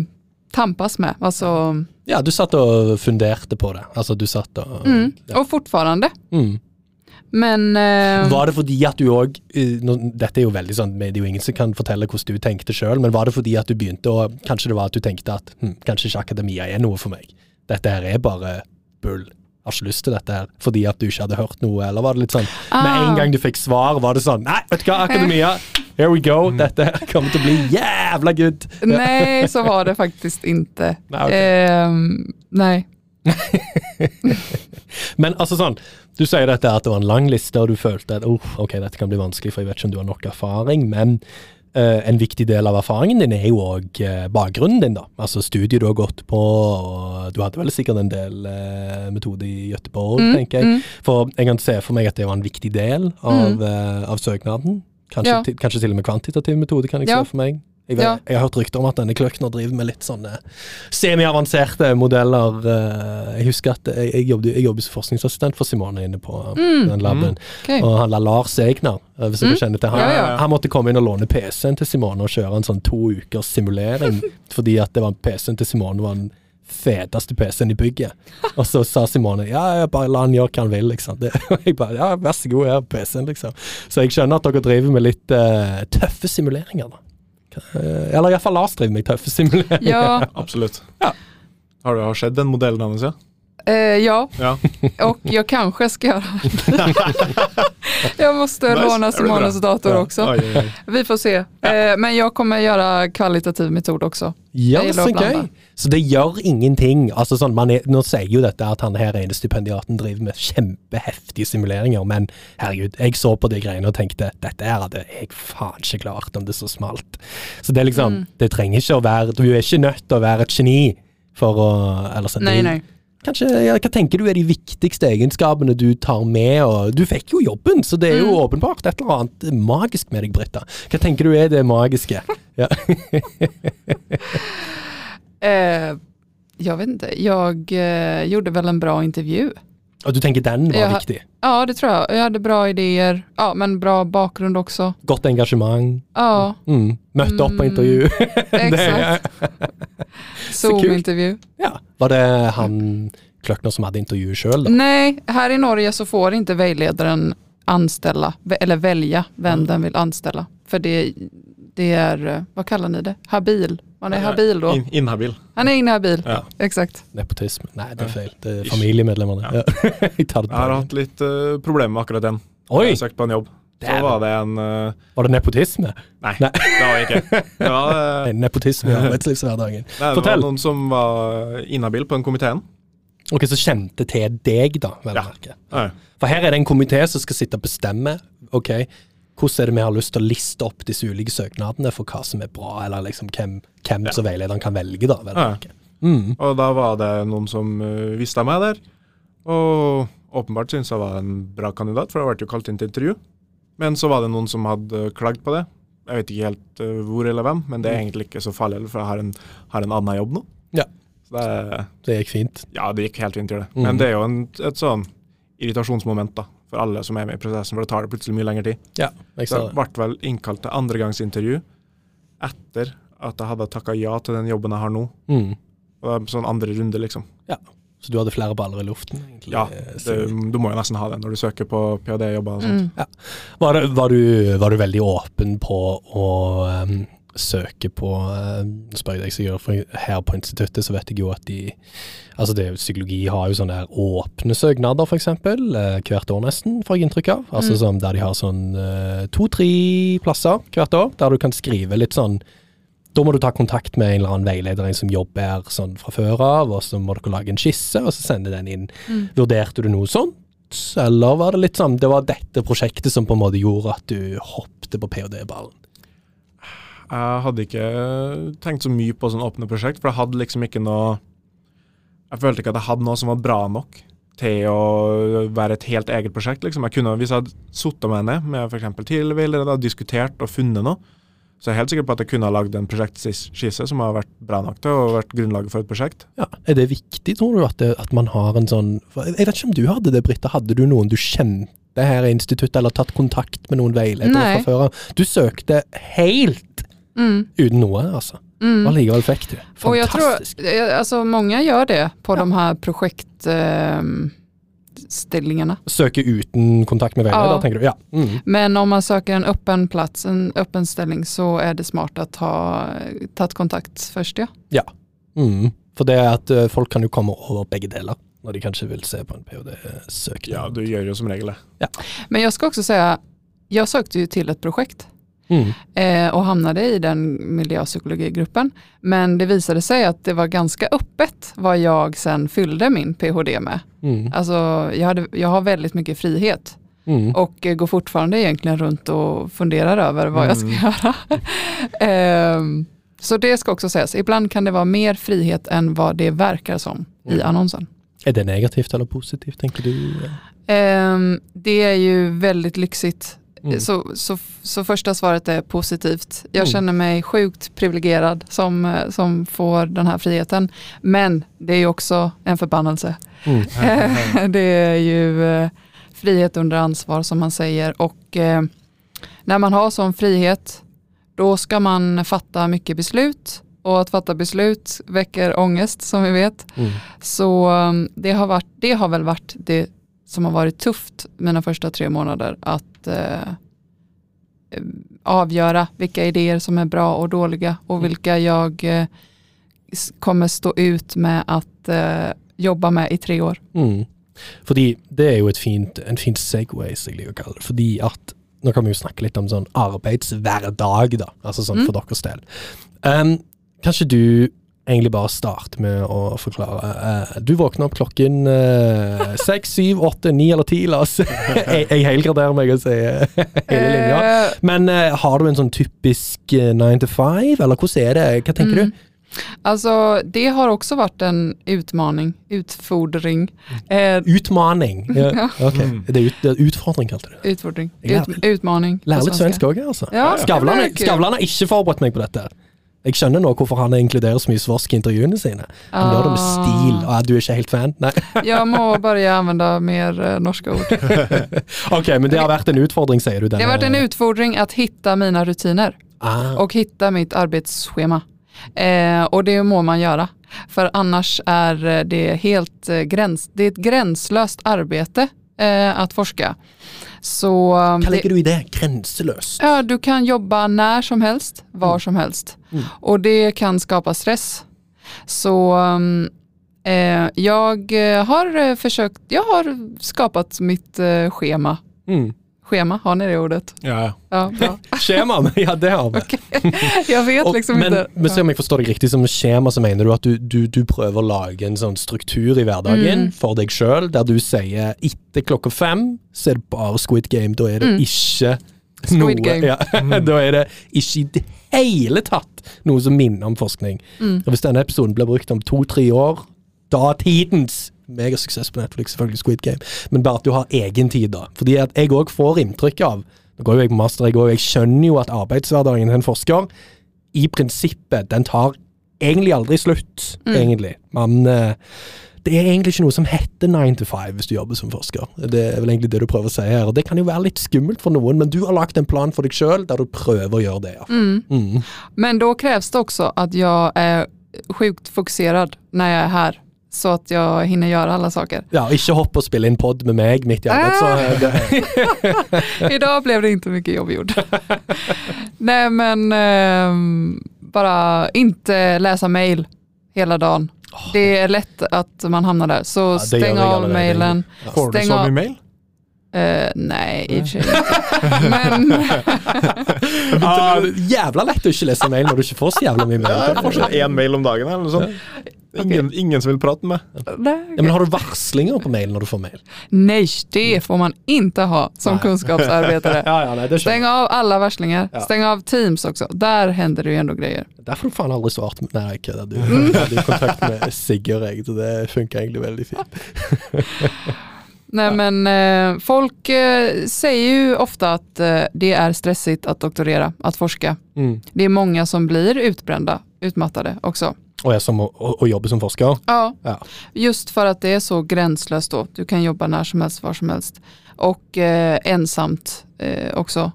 tampas med. Alltså, Ja, du satt og funderte på det. Altså, du satt og mm, ja. Och fortfarande. mm. Men uh, Var det fordi at du òg Dette er jo veldig sånn, det er jo ingen som kan fortelle hvordan du tenkte sjøl, men var det fordi at du begynte å Kanskje det var at du tenkte at hm, kanskje ikke akademia er noe for meg. Dette her er bare bull. Har ikke lyst til dette her. Fordi at du ikke hadde hørt noe, eller var det litt sånn Med en ah, gang du fikk svar, var det sånn Nei, vet du hva, akademia, here we go. Dette her kommer til å bli jævla good. [laughs] Nej, så var det faktisk ikke. Nei. Okay. Um, nei. [laughs] Men altså sånn, du sier dette at det var en lang liste, og du følte at oh, ok, dette kan bli vanskelig, for jeg vet ikke om du har nok erfaring. Men uh, en viktig del av erfaringen din er jo òg bakgrunnen din, da. Altså studiet du har gått på, og du hadde vel sikkert en del uh, metode i Göteborg, Mm, tenker jeg. mm. For jeg kan se for meg at det var en viktig del av, Mm. eh, av søknaden. Kanskje, Ja. kanskje til og med kvantitativ metode, kan jeg Ja. se for meg. Jeg, vet, Ja. jeg har hørt rykter om at denne Kløkner driver med litt sånne semi-avanserte modeller. eh, Jeg husker at jeg, jeg jobbet, jeg jobbet som forskningsassistent for Simone inne på Mm. den laben. Okej. Og han la Lars Egner, eh, hvis dere du kjenner til han, Ja, ja. han måtte komme inn og låne PC-en til Simone og kjøre en sånn to ukers simulering, [laughs] fordi at det var PC-en til Simone var den feteste PC-en i bygget. [laughs] Og så sa Simone ja, ja, bare la han gjøre hva han vil, liksom. Det, og [laughs] jeg bare ja, vær så god, her har PC-en, liksom. Så jeg skjønner at dere driver med litt uh, tøffe simuleringer, da. Eh, eller iallfall Lars driver meg tøff, simuleringer. Ja, Absolutt. Ja. Har det skjedd sett den modellen hans, ja? Eh, ja, Ja. [laughs] och jag kanske ska göra [laughs] Jag måste Nice. låna det. Simons dator Ja. också. Aj, aj, aj. Vi får se. Eh, men jag kommer göra kvalitativ metod också. Ja, så gøy. Så det gjør ingenting. Altså sånn, man er, nå sier jo dette at han her ene stipendiaten driver med kjempeheftige simuleringer, men herregud, jeg så på de greiene og tenkte dette her hadde jeg faen ikke klart om det så smalt. Så det er liksom, Mm. det trenger ikke å være Du er ikke nødt til å være et geni for å Eller. Nej, det- nej. Kanskje, ja, Hva tenker du er de viktigste egenskapene du tar med? og Du fikk jo jobben, så det er jo Mm. åpenbart et eller annet magisk med deg, Britta. Hva tenker du er det magiske? [laughs] Ja. [laughs] Eh, jag vet inte, jag eh, gjorde väl en bra intervju. Og du tenker den var jeg, viktig? Ja, det tror jeg. Jeg hadde bra ideer, ja, men bra bakgrunn også. Godt engasjement? Ja, Mm. Møtte opp på Mm. intervju? [laughs] exakt. Zoom-intervju. Ja. Var det han Kløkner som hadde intervju sjøl, da? her här i Norge så får ikke veilederen anställa, eller välja vem Mm. den vill anställa. För det, det är, eh, vad kallar ni det? Habil. Man är habil då. In, inhabil. Han är inhabil, Ja. exakt. Nepotisme? Nei, det er Ja. feil. Det er Ish. familiemedlemmene. Ja. [laughs] Ja. Jeg har hatt litt uh, problemer med akkurat den. Oi! Jeg søkt på en jobb. Så var det en uh, Var det nepotisme? Nei, Nei. det var det ikke. Det var, eh, [laughs] Nepotisme i [laughs] arbeidslivshverdagen. nei, det Fortell. var noen som var inhabil på den komiteen. Ok, Så kjente til deg, da, vel Ja. merke. Ja. For her er det en komité som skal sitte og bestemme ok, hvordan er det vi har lyst til å liste opp disse ulike søknadene for hva som er bra, eller liksom hvem, hvem Ja. som veilederen kan velge, da. Vel Ja. merke. Mm. Og da var det noen som uh, visste meg der. Og åpenbart syntes jeg var en bra kandidat, for jeg ble jo kalt inn til intervju. Men så var det noen som hadde klagd på det. Jeg vet ikke helt uh, hvor eller hvem, men det er egentlig ikke så farlig, for jeg har en, har en annen jobb nå. Ja. Så det, Det gikk fint. ja, det gikk helt fint, det. Mm. Men det er jo en, et sånn irritasjonsmoment da, for alle som er med i prosessen, for det tar det plutselig mye lengre tid. Ja, jeg Så jeg ble vel innkalt til andregangsintervju etter at jeg hadde takka ja til den jobben jeg har nå. Mm. Og det er sånn andre runde, liksom. Så du hadde flere baller i luften, egentlig? Ja, eh, det, du må jo nesten ha det når du søker på ph.d.-jobber og sånt. Mm. Var, det, var, du, var du veldig åpen på å um, søke på uh, spør jeg deg sikkert, for her på instituttet så vet jeg jo at de Altså det, Psykologi har jo sånne der åpne søknader, f.eks. Uh, hvert år nesten, får jeg inntrykk av. Altså Mm. sånn Der de har sånn uh, to-tre plasser hvert år, der du kan skrive litt sånn da må du ta kontakt med en eller annen veileder en som jobber sånn fra før av, og så må dere lage en skisse, og så sende den inn. Mm. Vurderte du noe sånt, eller var det litt sånn det var dette prosjektet som på en måte gjorde at du hoppet på ph.d.-ballen? Jeg hadde ikke tenkt så mye på sånne åpne prosjekt, for jeg hadde liksom ikke noe Jeg følte ikke at jeg hadde noe som var bra nok til å være et helt eget prosjekt. liksom. Jeg kunne, Hvis jeg hadde sittet meg ned med f.eks. tidligere og diskutert og funnet noe, så jeg er helt sikker på at jeg kunne ha lagd en prosjektskisse som har vært bra nok til å vært grunnlaget for et prosjekt. Ja, Er det viktig, tror du, at, det, at man har en sånn Jeg vet ikke om du hadde det, Britta. Hadde du noen du kjente her i instituttet, eller tatt kontakt med noen veiledere fra før av? Du søkte helt Mm. uten noe, altså. Mm. Allikevel likevel fikk du. Fantastisk. Og jeg tror, altså, mange gjør det på Ja. de här projektställningarna. Søke uten kontakt med veileder, Ja. tenker du? Ja. Mm. Men om man søker en åpen plass, en åpen stilling, så er det smart å ha tatt kontakt først, ja. Mm. For det er at eh, folk kan jo komme over begge deler, når de kanskje vil se på en ph.d.-søknad. Ja, du gjør jo som regel det. Men jeg skal også si jeg søkte jo til et projekt Mm. eh, och hamnade i den miljöpsykologigruppen. Men det visade sig att det var ganska öppet vad jag sen fyllde min PhD med. Mm. Alltså jag, hade, jag har väldigt mycket frihet Mm. och eh, går fortfarande egentligen runt och funderar över vad jag ska gjøre. göra. [laughs] Ehm, så det ska också sägas, ibland kan det vara mer frihet än vad det verkar som i Mm. annonsen. Er det negativt eller positivt, tenker du? Ehm, det är ju väldigt lyxigt. Mm. Så, så, så första svaret är positivt. Jag Mm. känner mig sjukt privilegierad som, eh, som får den här friheten. Men det är ju också en förbannelse. Mm. [laughs] det är ju eh, frihet under ansvar som man säger och eh, när man har sån frihet då ska man fatta mycket beslut och att fatta beslut väcker ångest som vi vet. Mm. Så um, det har, varit, det har väl varit det som har varit tufft mina första tre månader att eh, avgöra vilka idéer som är bra och dåliga och Mm. vilka jag eh, kommer stå ut med att eh, jobba med i tre år. Mm. Fordi det er jo fint, en fin segway, som jeg liker å kalle det. Fordi at Nå kan vi jo snakke litt om sånn arbeidshverdag, da. Altså sånn Mm. for deres del. Um, kanskje du egentlig bare starte med å forklare. Eh, du våkner opp klokken eh, seks, syv, åtte, ni eller ti, la oss [laughs] Jeg, jeg helgraderer meg og sier [laughs] hele linja. Eh, Men har du en sånn typisk nine to five, eller hvordan er det? Hva tenker mm. du? Alltså det har også vært en utmaning, utfordring, eh, Utmaning. [laughs] Ja, Ja. ok. Mm. Det er ut, det er utfordring, kalte du det. utfordring, ut, utmaning. Lærer litt svensk òg, altså. Ja. Skavlan har ikke forberedt meg på dette. Jeg skjønner nå hvorfor han inkluderer så mye svorsk i intervjuene sine. Han gjør det med stil. Ah, du er ikke helt fan? Nei. [laughs] Jeg må bare anvende mer norske ord. [laughs] Ok, men det har vært en utfordring, sier du? Det har vært en utfordring å finne mine rutiner ah, Og finne mitt arbeidsskjema. Eh, og det må man gjøre. For är eh, det helt grens... gräns, det er et grenseløst arbeid eh, å forska. Så eh, Hva legger du i det? Grenseløst? ja, du kan jobba når som helst, hvor som helst. Mm. Og det kan skapa stress. Så um, eh, jag eh, har forsøkt Jeg har skapat mitt eh, schema. Mm. Schema, har ni det ordet? Ja, ja. Skjema? [laughs] Ja, det har vi. [laughs] Jeg vet Og- liksom men, inte. men så om jeg forstår deg riktig, som skjema så mener du at du, du, du prøver å lage en sånn struktur i hverdagen Mm. for deg sjøl, der du sier etter klokka fem så er det bare Squid Game. Da er det Mm. ikke Squid noe Game. Ja, [laughs] Da er det ikke i det hele tatt noe som minner om forskning. Mm. Og Hvis denne episoden blir brukt om to-tre år, datidens megasuksess på Netflix, selvfølgelig Squid Game, men bare at du har egen tid, da. Fordi at jeg òg får inntrykk av Nå går jo jeg på master, jeg òg. Jeg skjønner jo at arbeidshverdagen til en forsker i prinsippet, den tar egentlig aldri slutt, Mm. egentlig. Men eh, det er egentlig ikke noe som heter 9 to 5 hvis du jobber som forsker. Det er vel egentlig det du prøver å si her. Og det kan jo være litt skummelt for noen, men du har lagt en plan for deg sjøl der du prøver å gjøre det, ja. Mm. Mm. Men da kreves det også at jeg er sjukt fokusert når jeg er här. Så att jag hinner göra alla saker. Ja, ikke hopp og spille inn pod med meg midt i arbeid, så Ah. det, [laughs] Idag blev det inte mycket jobb gjort. [laughs] Nej men eh, bara inte läsa mail hela dagen. Det är lätt att man hamnar där. Så steng stäng av mailen. Får du så mye mail? Uh, nei, i och för sig. [laughs] Men uh, Jævla lett å ikke lese mail når du ikke får så jævla mye mail. Jeg én mail om dagen eller noe sånt. Ingen, ingen som vil prate med meg. Ja, men har du varslinger på mail når du får mail? Nei, det får man ikke ha som Nej. kunskapsarbetare. [laughs] Ja, ja, Stäng av alle varslinger. Ja. Stäng av Teams også. Der hender det jo ändå grejer. Derfor har du faen aldri svart Nei, jeg kødder. Du [laughs] jeg hadde kontakt med Sigurd, jeg, så det funker egentlig veldig fint. [laughs] Nej men eh, folk eh, säger ju ofta att eh, det är stressigt att doktorera, att forska. Mm. Det är många som blir utbrända, utmattade också. Jeg som å, å som forsker? Ja, Ja. just för att det är så gränslöst då. Du kan jobba när som helst, var som helst. Och eh, ensamt eh, också.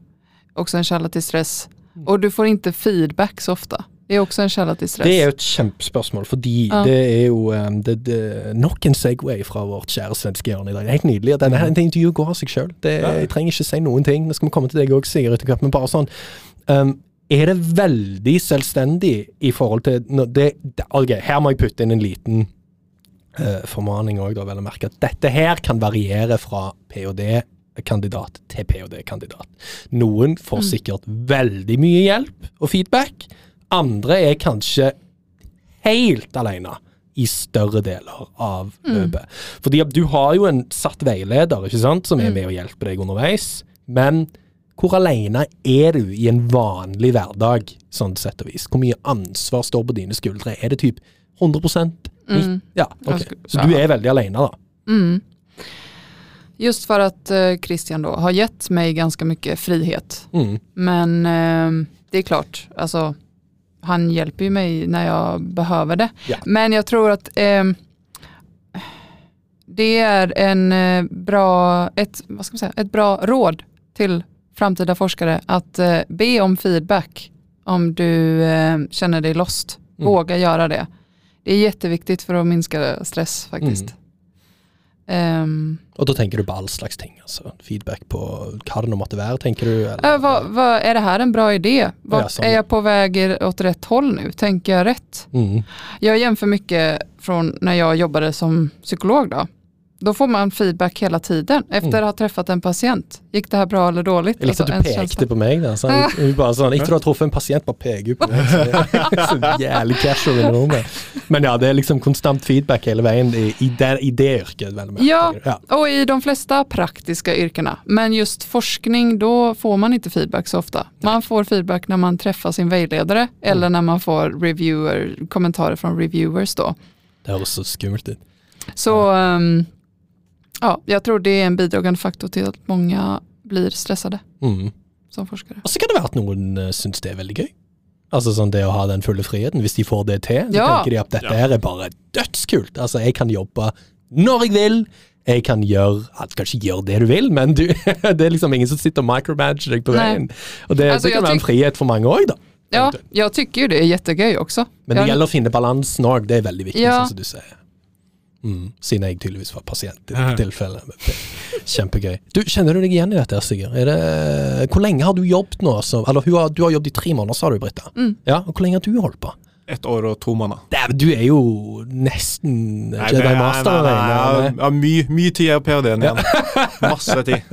Också en källa till stress. Och du får inte feedback så ofta. Det är också en källa til stress. Det er jo et kjempespørsmål, fordi Ja. det er jo um, det, det, nok en Segway fra vårt kjære svenske hjørne i dag. Det er helt nydelig. at Denne intervjuet går av seg sjøl. Jeg trenger ikke si noen ting. Nå skal vi komme til deg òg, Sigurd, etter hvert. Men bare sånn um, Er det veldig selvstendig i forhold til det, det, Ok, her må jeg putte inn en liten uh, formaning òg, da, vel å merke. At dette her kan variere fra ph.d.-kandidat til ph.d.-kandidat. Noen får sikkert veldig mye hjelp og feedback. Andre er kanskje helt alene i større deler av løpet. Fordi du har jo en satt veileder ikke sant, som er med og hjelper deg underveis, men hvor alene er du i en vanlig hverdag, sånn sett og vis? Hvor mye ansvar står på dine skuldre? Er det typ 100 Mm. Ja, ok. Så du er veldig alene, da? Mm. Just för att eh, Christian då har gett mig ganska mycket frihet. Mm. Men eh, det är klart, alltså, han hjelper ju mig när jag behöver det. Ja. Men jeg tror at eh, det er en bra, ett, vad ska man säga, ett bra råd till framtida forskare att eh, be om feedback om du eh, känner dig lost. Mm. Våga göra det. Det är jätteviktigt för att minska stress faktiskt. Mm. Um, Og da tenker du på all slags ting? altså Feedback på hva det nå måtte være, tenker du? Eller? Äh, vad, vad, är det här en bra idé? Vad, Ja, är jag på väg i- åt rätt håll nu? Tänker jag rätt? Mm. Jag jämför mycket från när jag jobbade som psykolog då. Då får man feedback hela tiden efter Mm. att ha träffat en patient. Gick det här bra eller dåligt? Eller likte alltså, att du pekte känsla. på meg där. Så han, bare sånn, Etter du har truffet en pasient, bare peker på meg. Så det så jævlig casual i rommet. Men ja, det er liksom konstant feedback hele veien i, i, det, i det yrket. Ja. ja. Och i de flesta praktiska yrkena. Men just forskning, då får man inte feedback så ofta. Man får feedback när man träffar sin vägledare eller när man får reviewer, kommentarer från reviewers då. Det høres så skummelt ut. Så ehm, ja, jag tror det är en bidragande faktor till att många blir stressade Mm. som forskare. Og så kan det være at noen uh, syns det er veldig gøy. Altså sånn det å ha den fulle friheten. Hvis de får det til, så Ja. tenker de at dette Ja. her er bare dødskult. Altså, jeg kan jobbe når jeg vil. Jeg kan gjøre Du kan ikke gjøre det du vil, men du, [laughs] det er liksom ingen som sitter og micromanager deg på Nei. veien. Og det, Altså, det kan være en frihet for mange òg, da. Ja, jag tycker ju det är jättegöy också. Men det Jag- gjelder å finne balansen òg, det er veldig viktig, Ja. sånn som du sier. Mm, siden jeg tydeligvis var pasient i Ja. dette [laughs] tilfellet. Er Kjempegøy. Du, Kjenner du deg igjen i dette, Sigurd? Er det, hvor lenge har du jobbet nå? Så, eller du har, du har jobbet i tre måneder, sa du, Britta. Mm. Ja, og Hvor lenge har du holdt på? Ett år og to måneder. Dæven, du er jo nesten Nei, Jedi er- Master. nei, nei, nei, har mye, mye tid i ph.d.-en igjen. [laughs] Masse tid.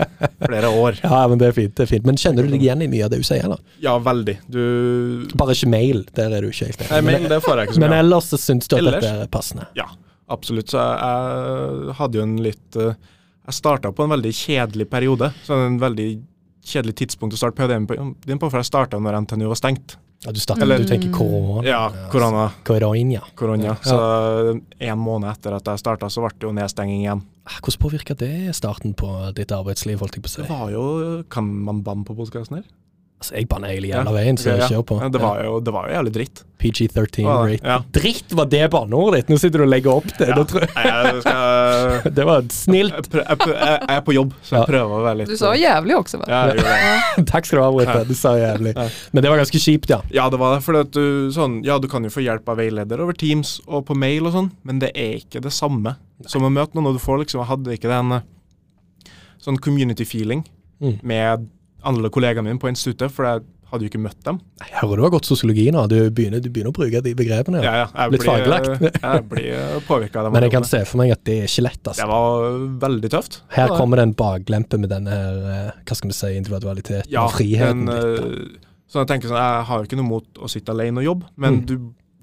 Flere år. Ja, men det er fint. det er fint. Men kjenner du deg igjen i mye av det du sier? eller? Ja, veldig. Du Bare ikke mail, der er du ikke helt Nei, mail det får jeg ikke så Men mye ellers syns du at Ellers? dette er passende? Ja, absolutt. Så jeg, hadde jo en litt eh, Jeg starta på en veldig kjedelig periode. Så en veldig kjedelig tidspunkt å starte ph.d.-en på, for jeg starta når NTNU var stengt. Ja, du, startet, Eller- du tenker korona? Ja, korona. Korona, ja. korona. Så en måned etter at jeg starta, så ble det jo nedstenging igjen. Ah, Hvordan påvirka det starten på ditt arbeidsliv? holdt jeg på å si? Det var jo Kan man banne på podkasten her? Altså, Jeg banner hele jævla veien, så kjør på. Ja, det, var jo, det var jo jævlig dritt. PG-13 rate. ja. Dritt var det banneordet ditt! Nå sitter du og legger opp det. Ja. Tror jeg. Jeg, skal, [laughs] Det var snilt. jeg, jeg, er på jobb, så jeg Ja. prøver å være litt Du sa jævlig også, vel? Det. [laughs] Takk skal du ha, Britta. Du sa jævlig. Men det var ganske kjipt, ja. Ja, det var det. For at du, sånn, ja, du kan jo få hjelp av veileder over Teams og på mail og sånn, men det er ikke det samme som å møte noen. Og du får liksom, jeg hadde ikke den eh, sånn community feeling Mm. med alle kollegaene mine på instituttet, for jeg hadde jo ikke møtt dem. Jeg hører du har gått sosiologi nå. Du begynner, du begynner å bruke de begrepene. Ja, Ja. Litt blir, faglagt. jeg blir påvirka av dem. Men jeg kan se for meg at det er ikke lett. Altså. Det var veldig tøft. Her ja, kommer det en baklempe med denne her, eh, hva skal vi si, individualiteten ja, og friheten. men, litt, da. eh, så jeg tenker sånn, jeg har jo ikke noe mot å sitte alene og jobbe, men Mm. du,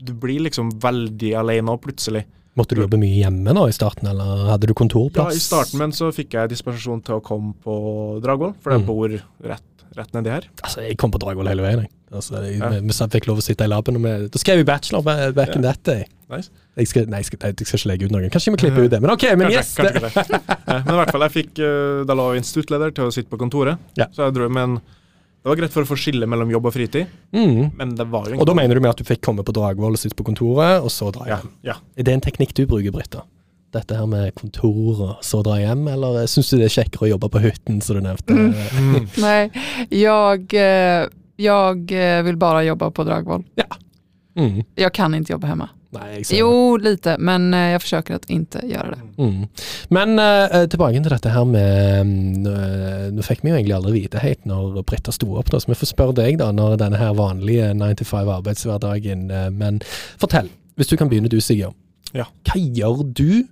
du blir liksom veldig alene og plutselig. Måtte du jobbe mye hjemme nå i starten, eller hadde du kontorplass? Ja. I starten men så fikk jeg dispensasjon til å komme på Dragvoll, for jeg Mm. bor rett, rett nedi her. Altså, jeg kom på Dragvoll hele veien. Jeg. Altså, jeg, Ja. vi, vi fikk lov å sitte i laben. Og vi, da skrev jeg bachelor back ja. in that day. Nice. Jeg skal, nei, jeg skal, jeg skal ikke legge ut noen. Kanskje vi må klippe ut det. Men ok, men Kanskje, yes! kanskje. Eh, Men i hvert fall, jeg fikk eh, Da lå instituttleder til å sitte på kontoret. Ja. Så jeg dro, men det var greit for å få skille mellom jobb og fritid, Mm. men det var jo Og da mener du med at du fikk komme på Dragvoll og sitte på kontoret, og så dra hjem? ja. Er det en teknikk du bruker, Britta? Dette her med kontor og så dra hjem, eller syns du det er kjekkere å jobbe på hytten, som du nevnte? Mm. [laughs] Nej, jag, jeg, jag eh, vill bara på Dragvoll. Mm. Jeg kan ikke jobbe hemma. Nei, exakt. Jo, lite, men eh, jag försöker att inte göra det. Mm. Men eh, tilbake til dette her med mm, eh, Nå fikk vi jo egentlig aldri vite helt når Britta sto opp, da, så vi får spørre deg da, når denne her vanlige 9-5 arbeidshverdagen eh, Men fortell, hvis du kan begynne du, Sigurd. Ja. Hva gjør du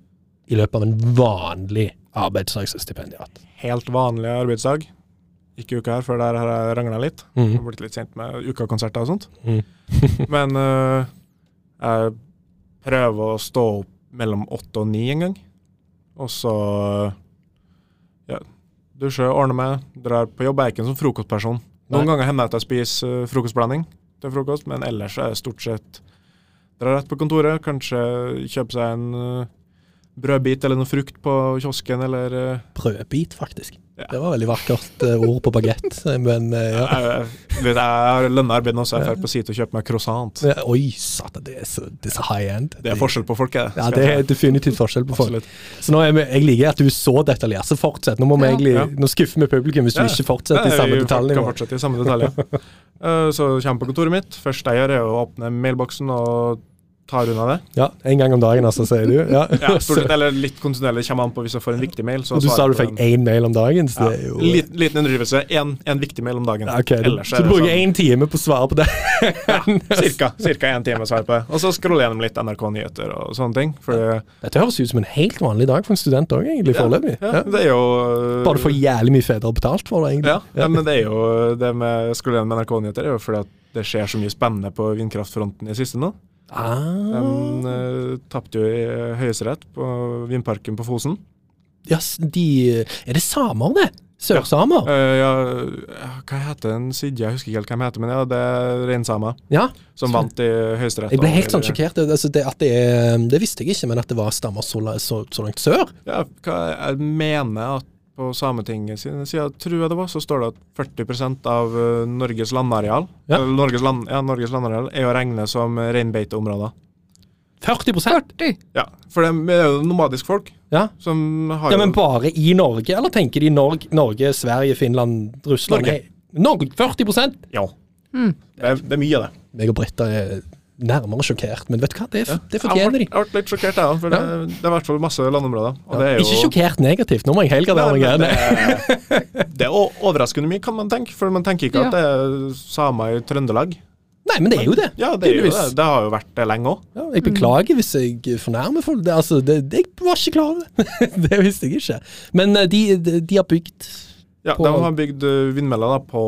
i løpet av en vanlig arbeidsdag som stipendiat? Helt vanlig arbeidsdag. Ikke uka her, for der har jeg rangla litt. Jeg Mm. har blitt litt sent med ukakonserter og sånt. Mm. [laughs] Men uh, jeg prøver å stå opp mellom åtte og ni en gang. Og så ja, dusje, ordne meg, drar på jobb. Jeg er ikke en sånn frokostperson. Noen Nei. ganger hender det at jeg spiser eh, frokostblanding til frokost, men ellers er det stort sett drar rett på kontoret. Kanskje kjøpe seg en eh, brødbit eller noe frukt på kiosken, eller eh, Brødbit, faktisk. Ja. Det var veldig vakkert eh, ord på bagett, [laughs] men eh, ja. jeg, jeg, har lønna arbeid nå, så jeg drar på side og kjøper meg croissant. Ja, Oi, satan, det er så, det er så high end. Det er forskjell på folk, det. Ja, det er definitivt forskjell på folk. Så nå er vi, Jeg liker at du er så detaljert, så fortsett. Nå må vi egentlig, nå skuffer vi publikum hvis du ikke fortsetter i samme vi Kan fortsette i samme detalj. ja. [laughs] Eh, så kommer jeg på kontoret mitt. Første jeg gjør, er å åpne mailboksen og tar unna det. Ja, En gang om dagen, altså, sier du? Ja. Ja, stort [laughs] sett, eller litt kontinuerlig kommer an på hvis jeg får en viktig mail. Så Og du sa du fikk én mail om dagen, så det er jo Liten, liten underdrivelse. Én viktig mail om dagen. Ja, ok, Ellers Så du bruker bruker sånn time på å svare på det? [laughs] cirka, cirka en time å svare på det. Og så scroller gjennom litt NRK-nyheter og sånne ting. For Dette høres ut som en helt vanlig dag for en student òg, egentlig, foreløpig. ja, Ja. det er jo Bare du får jævlig mye fedre betalt for det, egentlig. ja, ja, men det er jo det med scroller gjennom NRK-nyheter er jo fordi at det skjer så mye spennende på vindkraftfronten i siste nå. De Ah. uh, tapte jo i Høyesterett på vindparken på Fosen. Ja, de Er det samer, det? Sørsamer? Eh, ja, hva heter den Sidje? Jeg husker ikke helt hva de heter, men ja, det er reinsamer Ja. som vant i Høyesterett. Jeg ble helt sånn sjokkert. Altså, det, det, det visste jeg ikke, men at det var stammer så, så, så langt sør. Ja, hva, jeg mener at på Sametinget sine sider, tror jeg det var, så står det at 40% av eh, Norges landareal Ja. Norges, land, ja, Norges landareal er å regne som reinbeiteområder. 40 40? Ja, for det er jo nomadisk folk Ja. som har ja, men bare i Norge, eller tenker de Norge, Norge Sverige, Finland, Russland? Norge. Norge 40% Ja. Mm. Det, er, det er mye av det. Meg og Britta er nærmere sjokkert, men vet du hva, det, Ja. det fortjener de. Jeg har vært litt sjokkert, jeg òg, for det, det er i hvert fall masse landområder. Og det er jo Ikke sjokkert negativt, nå må jeg helgardere meg. det, det er overraskende mye, kan man tenke. For man tenker ikke Ja. at det er samer i Trøndelag. Nei, men det er jo det. Ja, det er jo det. Det har jo vært det lenge òg. Ja, jeg beklager hvis jeg fornærmer folk. Det, altså, det, det, jeg var ikke klar over det. [laughs] det visste jeg ikke. Men eh, de, de, de har bygd Ja, På- de har bygd uh, vindmøller på,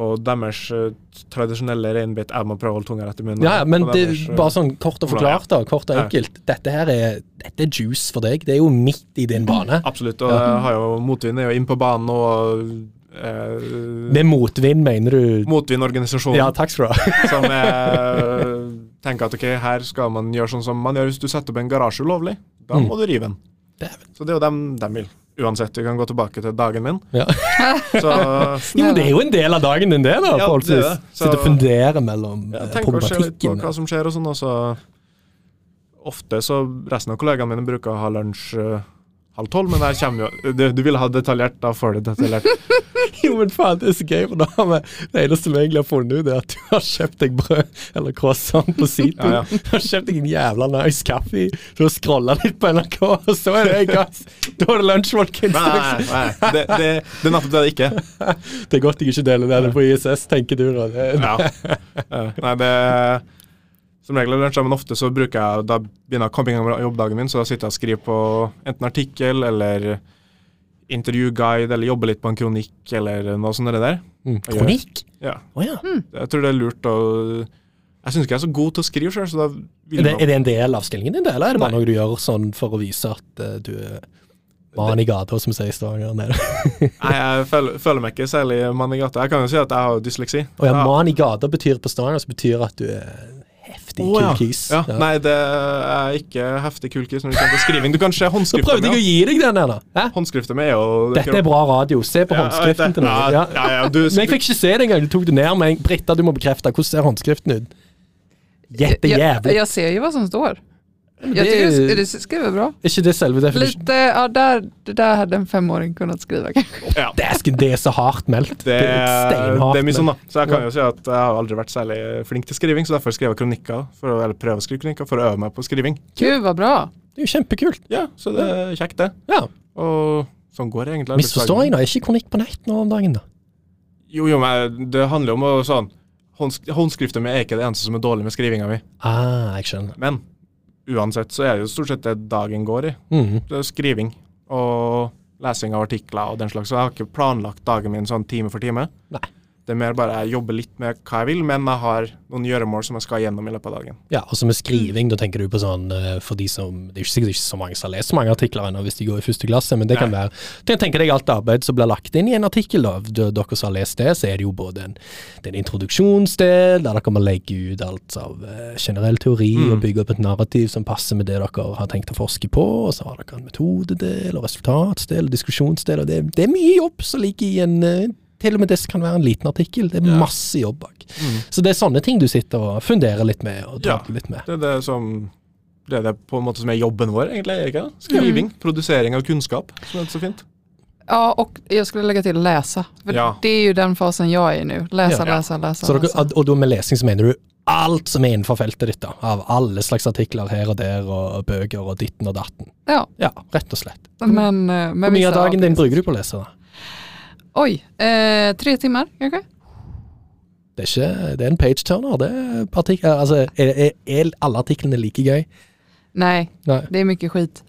på deres uh, tradisjonelle reinbitt er man prøve å holde tunga rett i munnen. Ja, ja, men det, deres, uh, bare sånn kort og forklart, da. Kort og Ja. enkelt. Dette her er, dette er juice for deg. Det er jo midt i din bane. Absolutt. Og Ja. har jo motvind er jo inn på banen og eh, Med motvind, mener du? Motvindorganisasjonen Ja, takk skal du ha. [laughs] som er, tenker at ok, her skal man gjøre sånn som man gjør hvis du setter opp en garasje ulovlig. Da Mm. må du rive den. Dæven. Så det er jo dem de vil. Uansett, vi kan gå tilbake til dagen min. Ja. Så [laughs] Jo, men det er jo en del av dagen din, det, da. Ja, forholdsvis. det. Så- Sitte og fundere mellom ja, eh, tenk litt på hva som skjer og sånn. Og så ofte så resten av kollegaene mine bruker å ha lunsj eh, halv tolv, men der kommer jo Du, du vil ha detaljert, da får du detaljert. [laughs] Jo, men faen, det er så gøy, for da har vi Det eneste vi egentlig har funnet ut, er at du har kjøpt deg brød eller croissant på Sito. Ja, ja. Du har kjøpt deg en jævla nice kaffe, du har scrolla litt på NRK, og så er det gass. Da er det lunsj, folkens. Nei, nei. Det, det, det er nettopp det det ikke. [laughs] Det er godt jeg ikke deler det på ISS, tenker du da. Det. [laughs] Ja. Nei, det Som regel lunsj, men ofte så bruker jeg Da begynner jeg komme i gang med jobbdagen min, så da sitter jeg og skriver på enten artikkel eller intervjuguide, eller jobber litt på en kronikk, eller noe sånt der. Mm. Kronikk? Ja. Oh, ja. Jeg tror det er lurt å Jeg syns ikke jeg er så god til å skrive sjøl, så da vil Er det, er det en del av stillingen din, det, eller er det bare Nei. noe du gjør sånn for å vise at uh, du er mann i gata, som vi sier i Stavanger? Nei. [laughs] Nei, jeg føler, føler meg ikke særlig mann i gata. Jeg kan jo si at jeg har dysleksi. Oh, ja, Ja. mann i gata betyr på Stavanger, så betyr at du er heftig Å, ja. kulkis. Ja. Nei, det er ikke heftig kulkis når det kommer til skriving. Du kan se [laughs] håndskriften prøvde jeg å gi deg den der, da. Hæ? Håndskriften min er jo Dette er bra radio. Se på Ja, håndskriften til noen. Ja. ja, ja, du- Men jeg fikk ikke se det engang. Du tok det ned med en Britta, du må bekrefte. Hvordan ser håndskriften ut? Jettejævlig. Jeg, jag ser jo hva som står. Jag Det tycker du, det, det skriver bra. Er ikke det selve definisjonen? Lite, ja där, det där hade en femåring kunnat skriva kanske. Ja. Dæsken, det er så hardt meldt. Det, det er mye sånn, da. Så jeg kan jo si at jeg har aldri vært særlig flink til skriving, så derfor skrev jeg kronikker, for å, eller prøve å skrive kronikker, for å øve meg på skriving. Gud vad bra. Det er jo kjempekult. Ja, så det er kjekt, det. Ja. Og sånn går egentlig Misforstår jeg da? Er ikke kronikk på nett nå om dagen, da? Jo, jo, men det handler om å sånn håndsk Håndskriften min er ikke det eneste som er dårlig med skrivinga mi, Ah, jeg skjønner. men uansett så er det jo stort sett det dagen går i. Mm. Det er skriving og lesing av artikler og den slags. Så jeg har ikke planlagt dagen min sånn time for time. Nei. Det er mer bare jeg jobber litt med hva jeg vil, men jeg har noen gjøremål som jeg skal gjennom i løpet av dagen. Ja, og så med skriving, da tenker du på sånn eh, for de som Det er jo sikkert ikke så mange som har lest så mange artikler ennå hvis de går i første klasse, men det kan Nei. være til kan tenke deg alt arbeid som blir lagt inn i en artikkel, da. Dere som har lest det, så er det jo både en, det er en introduksjonsdel, der dere må legge ut alt av eh, generell teori Mm. og bygge opp et narrativ som passer med det dere har tenkt å forske på, og så har dere en metodedel og resultatsdel og diskusjonsdel, og det, det er mye jobb som ligger i en eh, til og med det kan være en liten artikkel. Det er Ja. masse jobb bak. Så det er sånne ting du sitter og funderer litt med og Ja. litt med. Det er det som det er det på en måte som er jobben vår, egentlig. ikke Skriving. Skriving. Produsering av kunnskap, som er så fint. Ja, og jeg skulle legge til lese. For Ja. Det er jo den fasen jeg er i nå. Lese, Ja. lese, lese. Så dere, og da med lesing så mener du alt som er innenfor feltet ditt, da. Av alle slags artikler her og der, og bøker og ditten og datten. Ja, Ja, rett og slett. men men Hvor mye av dagen din bruker du på å lese? da? Oj, eh, tre timer, kanskje? Det er ikke Det er en page turner. Det er partik altså, er, er, er alle artiklene like gøy? Nei, Nei. det er mye skit.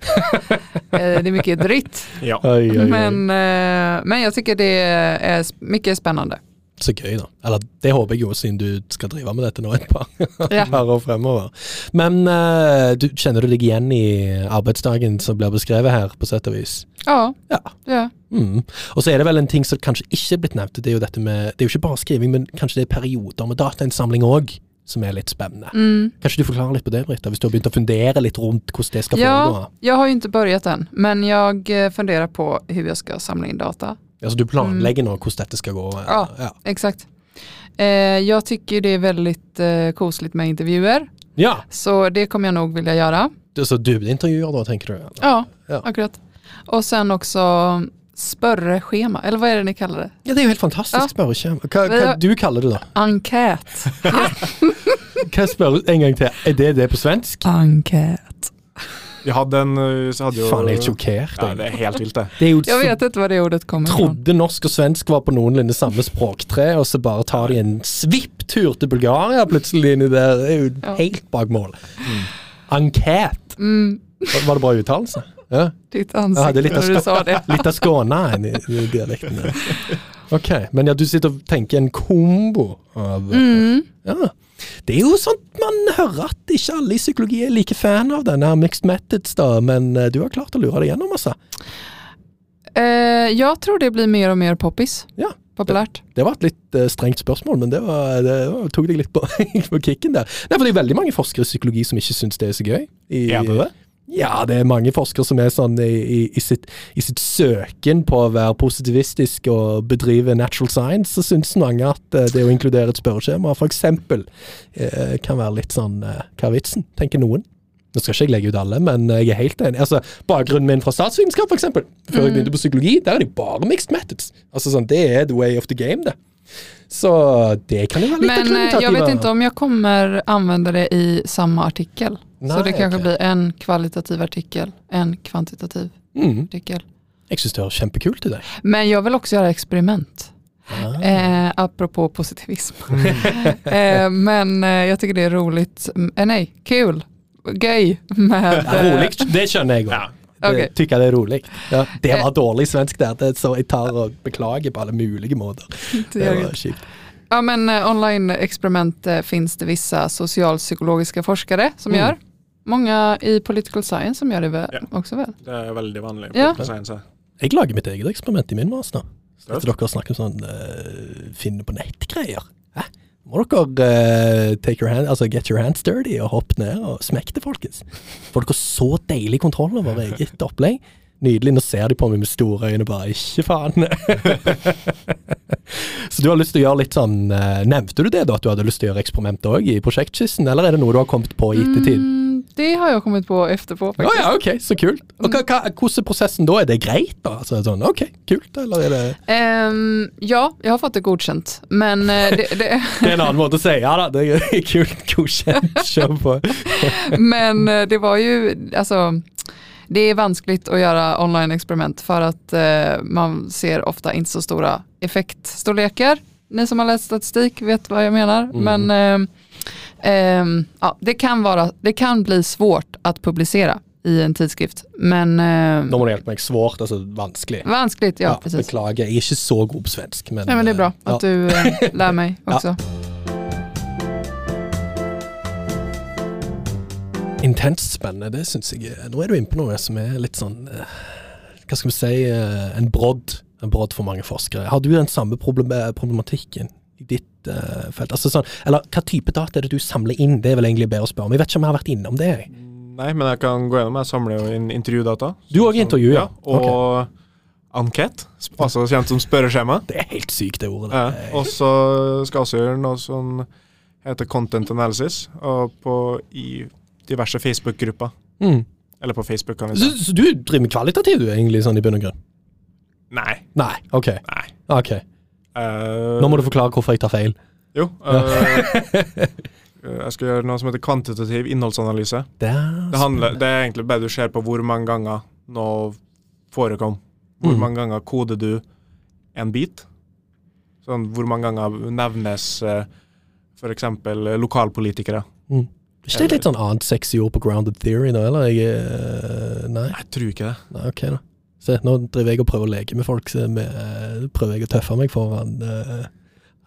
[laughs] eh, det er mye dritt. Ja. Oi, oi, oi. Men, eh, men jeg syns det er mye spennende. Så gøy, da. Eller det håper jeg jo, siden du skal drive med dette nå et par, [laughs] Ja. par år fremover. Men eh, du, kjenner du deg igjen i arbeidsdagen som blir beskrevet her, på sett og vis? Ja, Ja. ja. Mm. Og så er det vel en ting som kanskje ikke er blitt nevnt. Det er jo dette med Det er jo ikke bare skriving, men kanskje det er perioder med datainnsamling òg, som er litt spennende. Mm. Kanskje du forklarer litt på det, Britta, hvis du har begynt å fundere litt rundt hvordan det skal Ja, foregå? Jeg har jo ikke begynt än, men jeg funderer på hvordan jeg skal samle inn data. Altså du planlegger nå hvordan dette skal gå? Mm. Ja. ja. Exakt. Eh, jag tycker det er veldig eh, koselig med intervjuer, ja. så det kommer jeg nog vilja gjøre Så du Så dubbelintervjuer da, tenker du? eller? Ja, Ja. akkurat. Och sen också spørreskjema, eller hva er det ni kaller det? Ja, det er jo helt fantastisk Ja. spørreskjema. Hva, hva du kaller det da? Enkät. Hva [laughs] spør en gang til? Er det det på svensk? Enkät. Vi hadde en uh, så hadde jo Faen, jeg er sjokkert. Ja, jeg. det er helt vilt, det. Det er jo jeg vet ikke hva det ordet kommer fra. trodde norsk og svensk var på noenlunde samme språktre, og så bare tar de en svipptur til Bulgaria plutselig inni der. Det er jo Ja. helt bak mål. Enkät. Mm, Var- Var det bra uttalelse? Ja. ditt Ja, är lite när du sa det. [laughs] Litt av Skåne i, i dialekten. Ja. Ok, men ja, du sitter og tenker en kombo av Mm. Ja. Det er jo sånt man hører at ikke alle i psykologi er like fan av denne mixed methods, da, men eh, du har klart å lure deg gjennom, altså. Eh, jeg tror det blir mer og mer poppis. Ja. Populært. Det var et litt eh, strengt spørsmål, men det, var, det var, tok deg litt på, [laughs] på kicken der. Nei, for det er veldig mange forskere i psykologi som ikke syns det er så gøy. I, det det? Ja, det er mange forskere som er sånn i, i, sitt, i sitt søken på å være positivistisk og bedrive natural science, så syns mange at eh, det å inkludere et spørreskjema f.eks. Eh, kan være litt sånn eh, Hva er vitsen, tenker noen. Nå skal ikke jeg legge ut alle, men jeg er helt enig. Altså, Bakgrunnen min fra statsvitenskap, f.eks., før jeg begynte på psykologi, der er det bare mixed methods. Altså sånn, Det er the way of the game, det. Så det kan jo være litt Men jeg vet ikke om jeg kommer anvende det i samma artikel. så det kanske okay. blir en kvalitativ artikel, en kvantitativ mm, artikel. Jeg syns det var kjempekult det. Men jag vill också göra experiment. Ah. Eh, apropå positivism. [laughs] eh, men eh, jag tycker det är roligt, eh, nej, kul, gøy med... Ja, eh, rolig, det skjønner jeg òg. Ja. Det Ok. Tykker det er rolig. Ja, det var dårlig svensk der, det, så jeg tar og beklager på alle mulige måter. [laughs] det var kjipt. Ja men eh, online-experiment eh, finns det vissa socialpsykologiska forskare som Mm. gör. Många i political science som gör det väl, Ja. också väl. Det er veldig vanlig. Ja. science. Jeg lager mitt eget eksperiment i min master. Etter dere snakker om sånn uh, finne på nettgreier. Hæ? Må dere uh, take your hand, altså get your hands dirty og hoppe ned og smekk det, folkens. Får dere så deilig kontroll over eget opplegg. Nydelig. Nå ser de på meg med store øyne bare ikke faen. [laughs] så du har lyst til å gjøre litt sånn uh, Nevnte du det, da, at du hadde lyst til å gjøre eksperimentet òg i prosjektskissen, eller er det noe du har kommet på i ettertid? Mm, det har jeg kommet på etterpå. faktisk. faktiskt. ja, ok, så kult. Og hva, hva, hvordan er prosessen da? Er det greit, da? Altså, sånn, ok, kult, eller er det um, ja, jeg har fått det godkjent, Men uh, det, det, [laughs] Det er en annen måte å si ja da, det er [laughs] kult, godkjent, kjør på. [laughs] men uh, det var jo Altså det er vanskelig å gjøre online-experiment for at uh, man ser ofte ikke så store effektstorleker. Ni som har lest statistik vet hva jeg mener. Mm. Men ehm, ja, det, kan vara, det kan bli svårt att publicera i en tidskrift. Men eh, Nå må du hjelpe meg. Svårt, altså vanskelig. vanskligt, ja, precis. Beklager, jeg er ikke så god på svensk. Men, Nej, men det är bra ja. att du eh, lär mig [laughs] Ja. Intenst spennende, det syns jeg. er- Nå er du inne på noe som er litt sånn eh, Hva skal vi si eh, En brodd. En brodd for mange forskere. Har du den samme problem problematikken i ditt eh, felt? Altså sånn, eller hva type data er det du samler inn? Det er vel egentlig bedre å spørre om. Jeg vet ikke om jeg har vært innom det. jeg. Nei, men jeg kan gå gjennom. Jeg samler jo inn intervjudata. Du også intervjuer? intervju, ja. Og anket, altså kjent som spørreskjema. Det er helt sykt, det ordet. Ja. Og så skal også gjøre noe som heter content analysis, og på, i diverse Facebook-grupper. Mm. Eller på Facebook, kan vi si. så du driver med kvalitativ, du, egentlig, sånn i bunn og grunn? Nei. Nei, ok. Nei. ok. Eh, Nå må du forklare hvorfor jeg tar feil. Jo. [laughs] Eh, Jeg skal gjøre noe som heter kvantitativ innholdsanalyse. Det er, Det, handler, det er egentlig bare du ser på hvor mange ganger noe forekom. Hvor Mm. mange ganger koder du en bit. Sånn, hvor mange ganger nevnes uh, f.eks. lokalpolitikere. Mm. Er ikke det litt sånn annet sexy ord på grounded theory nå, eller? Jeg, nei? Jeg tror ikke det. nei, ok da. Se, nå driver jeg og prøver å leke med folk, så med, eh, prøver jeg å tøffe meg foran uh,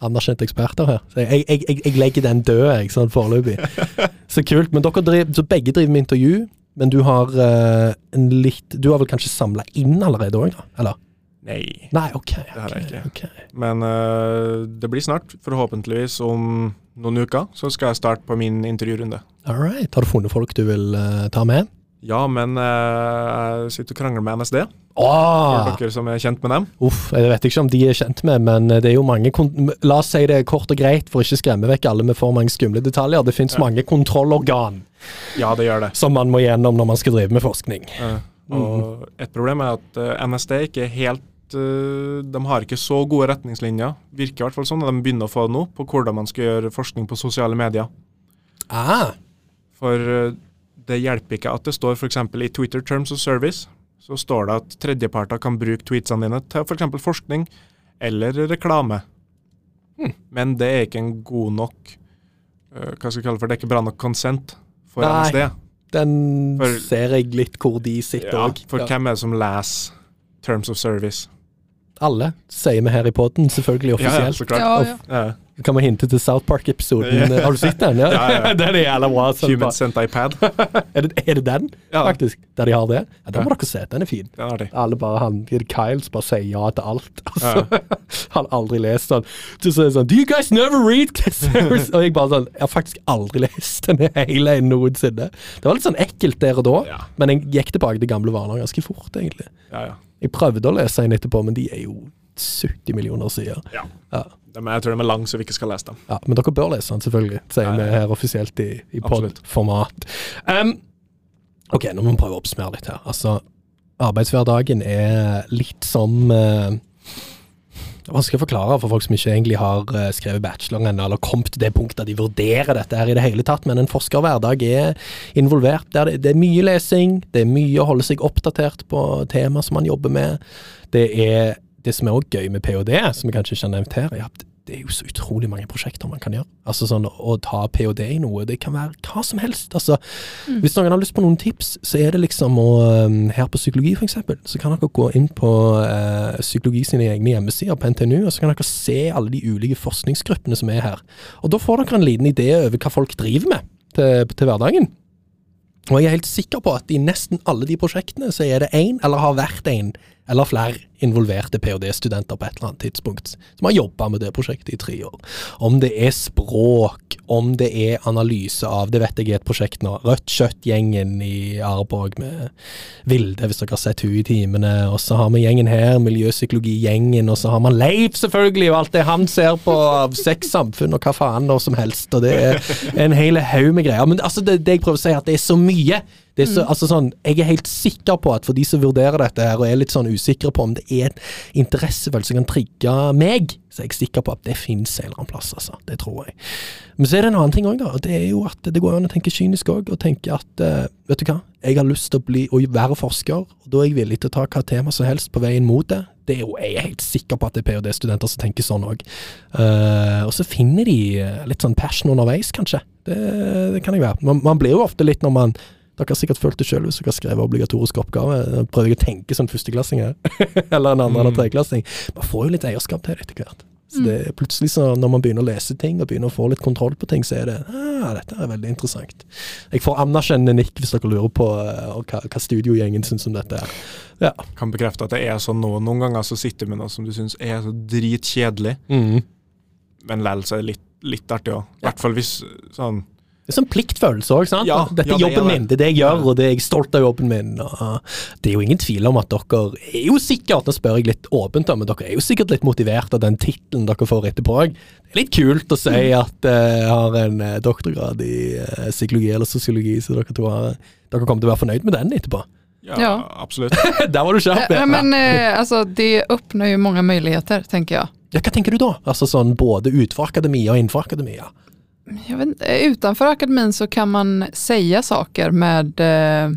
anerkjente eksperter her. Så jeg, jeg, jeg, jeg legger den død, jeg, sånn foreløpig. [laughs] så kult. Men dere driver, så begge driver med intervju, men du har uh, en litt Du har vel kanskje samla inn allerede òg, da? Eller? Nei. Nei, ok. har jeg ikke. Okay. Men uh, det blir snart. Forhåpentligvis om noen uker så skal jeg starte på min intervjurunde. All right. Har du funnet folk du vil uh, ta med? Ja, men eh, jeg sitter og krangler med NSD, for dere som er kjent med dem. Uff, jeg vet ikke om de er kjent med, men det er jo mange La oss si det kort og greit, for å ikke skremme vekk alle med for mange skumle detaljer. Det finnes Ja. mange kontrollorgan Ja, det gjør det. som man må gjennom når man skal drive med forskning. Ja. og et problem er at eh, NSD ikke er helt eh, De har ikke så gode retningslinjer, virker i hvert fall sånn, de begynner å få det nå, på hvordan man skal gjøre forskning på sosiale medier. Ah, For eh, det hjelper ikke at det står f.eks. i Twitter Terms of Service, så står det at tredjeparter kan bruke tweetsene dine til f.eks. For forskning eller reklame. Men det er ikke en god nok eh, Hva skal jeg kalle for, det er ikke bra nok consent for Nei. NSD. den For- ser jeg litt hvor de sitter Ja, for for hvem er det som leser Terms of Service? Alle sier vi her i poden, selvfølgelig Ja, ja, offisielt. så klart. Ja, ja. Ja. Kan vi hinte til South Park-episoden? Ja. Har du sett den? Ja, [laughs] Ja, ja. [laughs] den er jævla bra. sånn Human sent iPad. [laughs] Er det, er det den, Ja, faktisk? Der de har det? Ja, Da må Ja. dere se. Den er fin. Ja, det. Alle bare, han, Kyle som bare sier ja til alt. Altså, han har aldri lest den. Så sier sånn Do you guys never read Casares? Og jeg bare sånn Jeg har faktisk aldri lest den hele noensinne. Det var litt sånn ekkelt der og da, Ja. men jeg gikk tilbake til gamle vaner ganske fort, egentlig. Ja, ja. Jeg prøvde å lese en etterpå, men de er jo 70 millioner sider. Ja. Ja. Jeg tror de er lange, så vi ikke skal lese dem. Ja, men dere bør lese den, selvfølgelig. Sier vi her offisielt i, i pod-format. Um, ok, nå må vi prøve å oppsummere litt her. Altså, arbeidshverdagen er litt som eh, det er vanskelig å forklare for folk som ikke egentlig har eh, skrevet bachelor ennå, eller kommet til det punktet at de vurderer dette her i det hele tatt, men en forskerhverdag er involvert. Det det, det er mye lesing, det er mye å holde seg oppdatert på tema som man jobber med. Det er det som er også gøy med ph.d., som vi kanskje ikke har nevnt her, er det er jo så utrolig mange prosjekter man kan gjøre. Altså sånn Å ta ph.d. i noe, det kan være hva som helst. Altså, Hvis noen har lyst på noen tips, så er det liksom å um, Her på psykologi, eksempel, så kan dere gå inn på uh, psykologi sine egne hjemmesider på NTNU, og så kan dere se alle de ulike forskningsgruppene som er her. Og da får dere en liten idé over hva folk driver med til, til hverdagen. Og jeg er helt sikker på at i nesten alle de prosjektene så er det én, eller har vært én, eller flere involverte ph.d.-studenter på et eller annet tidspunkt, som har jobba med det prosjektet i tre år. Om det er språk, om det er analyse av, det vet jeg er et prosjekt nå, Rødt Kjøtt-gjengen i Arborg med Vilde, hvis dere har sett hun i timene, og så har vi gjengen her, Miljøpsykologi-gjengen, og så har man Leif, selvfølgelig, og alt det han ser på av sex, samfunn og hva faen og som helst, og det er en hel haug med greier. Men altså, det, det jeg prøver å si, er at det er så mye. Det er så, altså sånn, jeg er helt sikker på at for de som vurderer dette her og er litt sånn usikre på om det er en interessefølelse som kan trigge meg, så er jeg sikker på at det finnes en eller annen plass, altså. Det tror jeg. Men så er det en annen ting òg, da. og Det er jo at det går an å tenke kynisk òg, og tenke at uh, vet du hva, jeg har lyst til å bli, å være forsker, og da er jeg villig til å ta hva tema som helst på veien mot det. Det er jo, jeg er helt sikker på at det er ph.d.-studenter som tenker sånn òg. og så finner de eh, litt sånn passion underveis, kanskje. Det, det kan jeg være. Man, man blir jo ofte litt når man dere har sikkert følt det sjøl hvis dere har skrevet obligatorisk oppgave. Jeg prøver jeg å tenke som førsteklassing her, [laughs] eller en andre- eller Mm. tredjeklassing. Man får jo litt eierskap til det etter hvert. Så det er plutselig så når man begynner å lese ting og begynner å få litt kontroll på ting, så er det ah, dette er veldig interessant. Jeg får anerkjennende nikk hvis dere lurer på uh, hva, hva studiogjengen syns om dette. er. Ja. Kan bekrefte at det er sånn nå. Noen ganger så sitter du med noe som du syns er så dritkjedelig, Mm. men likevel så er det litt, litt artig òg. I hvert fall hvis sånn Det er sånn pliktfølelse òg, sant? Ja, Dette ja, er det er jobben det. min, det er det jeg gjør, og det er jeg stolt av jobben min. Og det er jo ingen tvil om at dere er jo sikkert, nå spør jeg litt åpent, men dere er jo sikkert litt motivert av den tittelen dere får etterpå òg. Det er litt kult å si at eh, jeg har en eh, doktorgrad i eh, psykologi eller sosiologi, så dere to har dere kommer til å være fornøyd med den etterpå. Ja, Ja. absolutt. [laughs] Der var du kjapp. Eh, ja. Men eh, alltså, det åpner jo mange muligheter, tenker jeg. Ja, hva tenker du da? Altså sånn både utenfor akademia og innenfor akademia? Inte, utanför akademin så kan man säga saker med eh,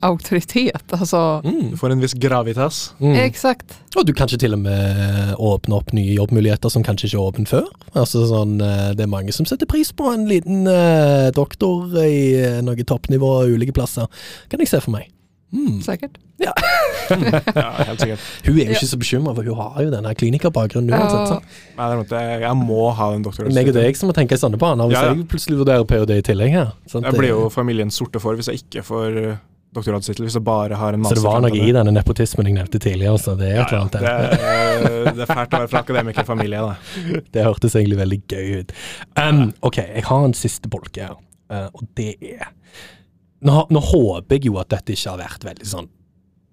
auktoritet. Alltså, Mm. Du får en viss gravitas. Mm. Exakt. Og du kanskje til og med åpne opp nye jobbmuligheter som kanskje ikke er åpne før. Altså sånn, eh, Det er mange som setter pris på en liten eh, doktor i eh, noe toppnivå ulike plasser. Kan jeg se for meg. Mm. Sikkert. [laughs] Ja, helt sikkert. Hun er jo ikke så bekymra, for hun har jo denne klinikerbakgrunnen uansett. Ja. Nei, jeg, jeg må ha den doktorgraden. Meg og deg som må tenke i sånne baner, hvis Ja, ja. jeg plutselig vurderer ph.d. i tillegg her. sant? Jeg blir jo familiens sorte får hvis jeg ikke får uh, doktorgradstittel, hvis jeg bare har en så det var noe i denne nepotismen jeg nevnte tidligere, så det er et eller annet det, der. er- det er fælt å være fra akademikerfamilie, da. [laughs] Det hørtes egentlig veldig gøy ut. Um, ok, jeg har en siste bolke her, eh, og det er nå, nå håper jeg jo at dette ikke har vært veldig sånn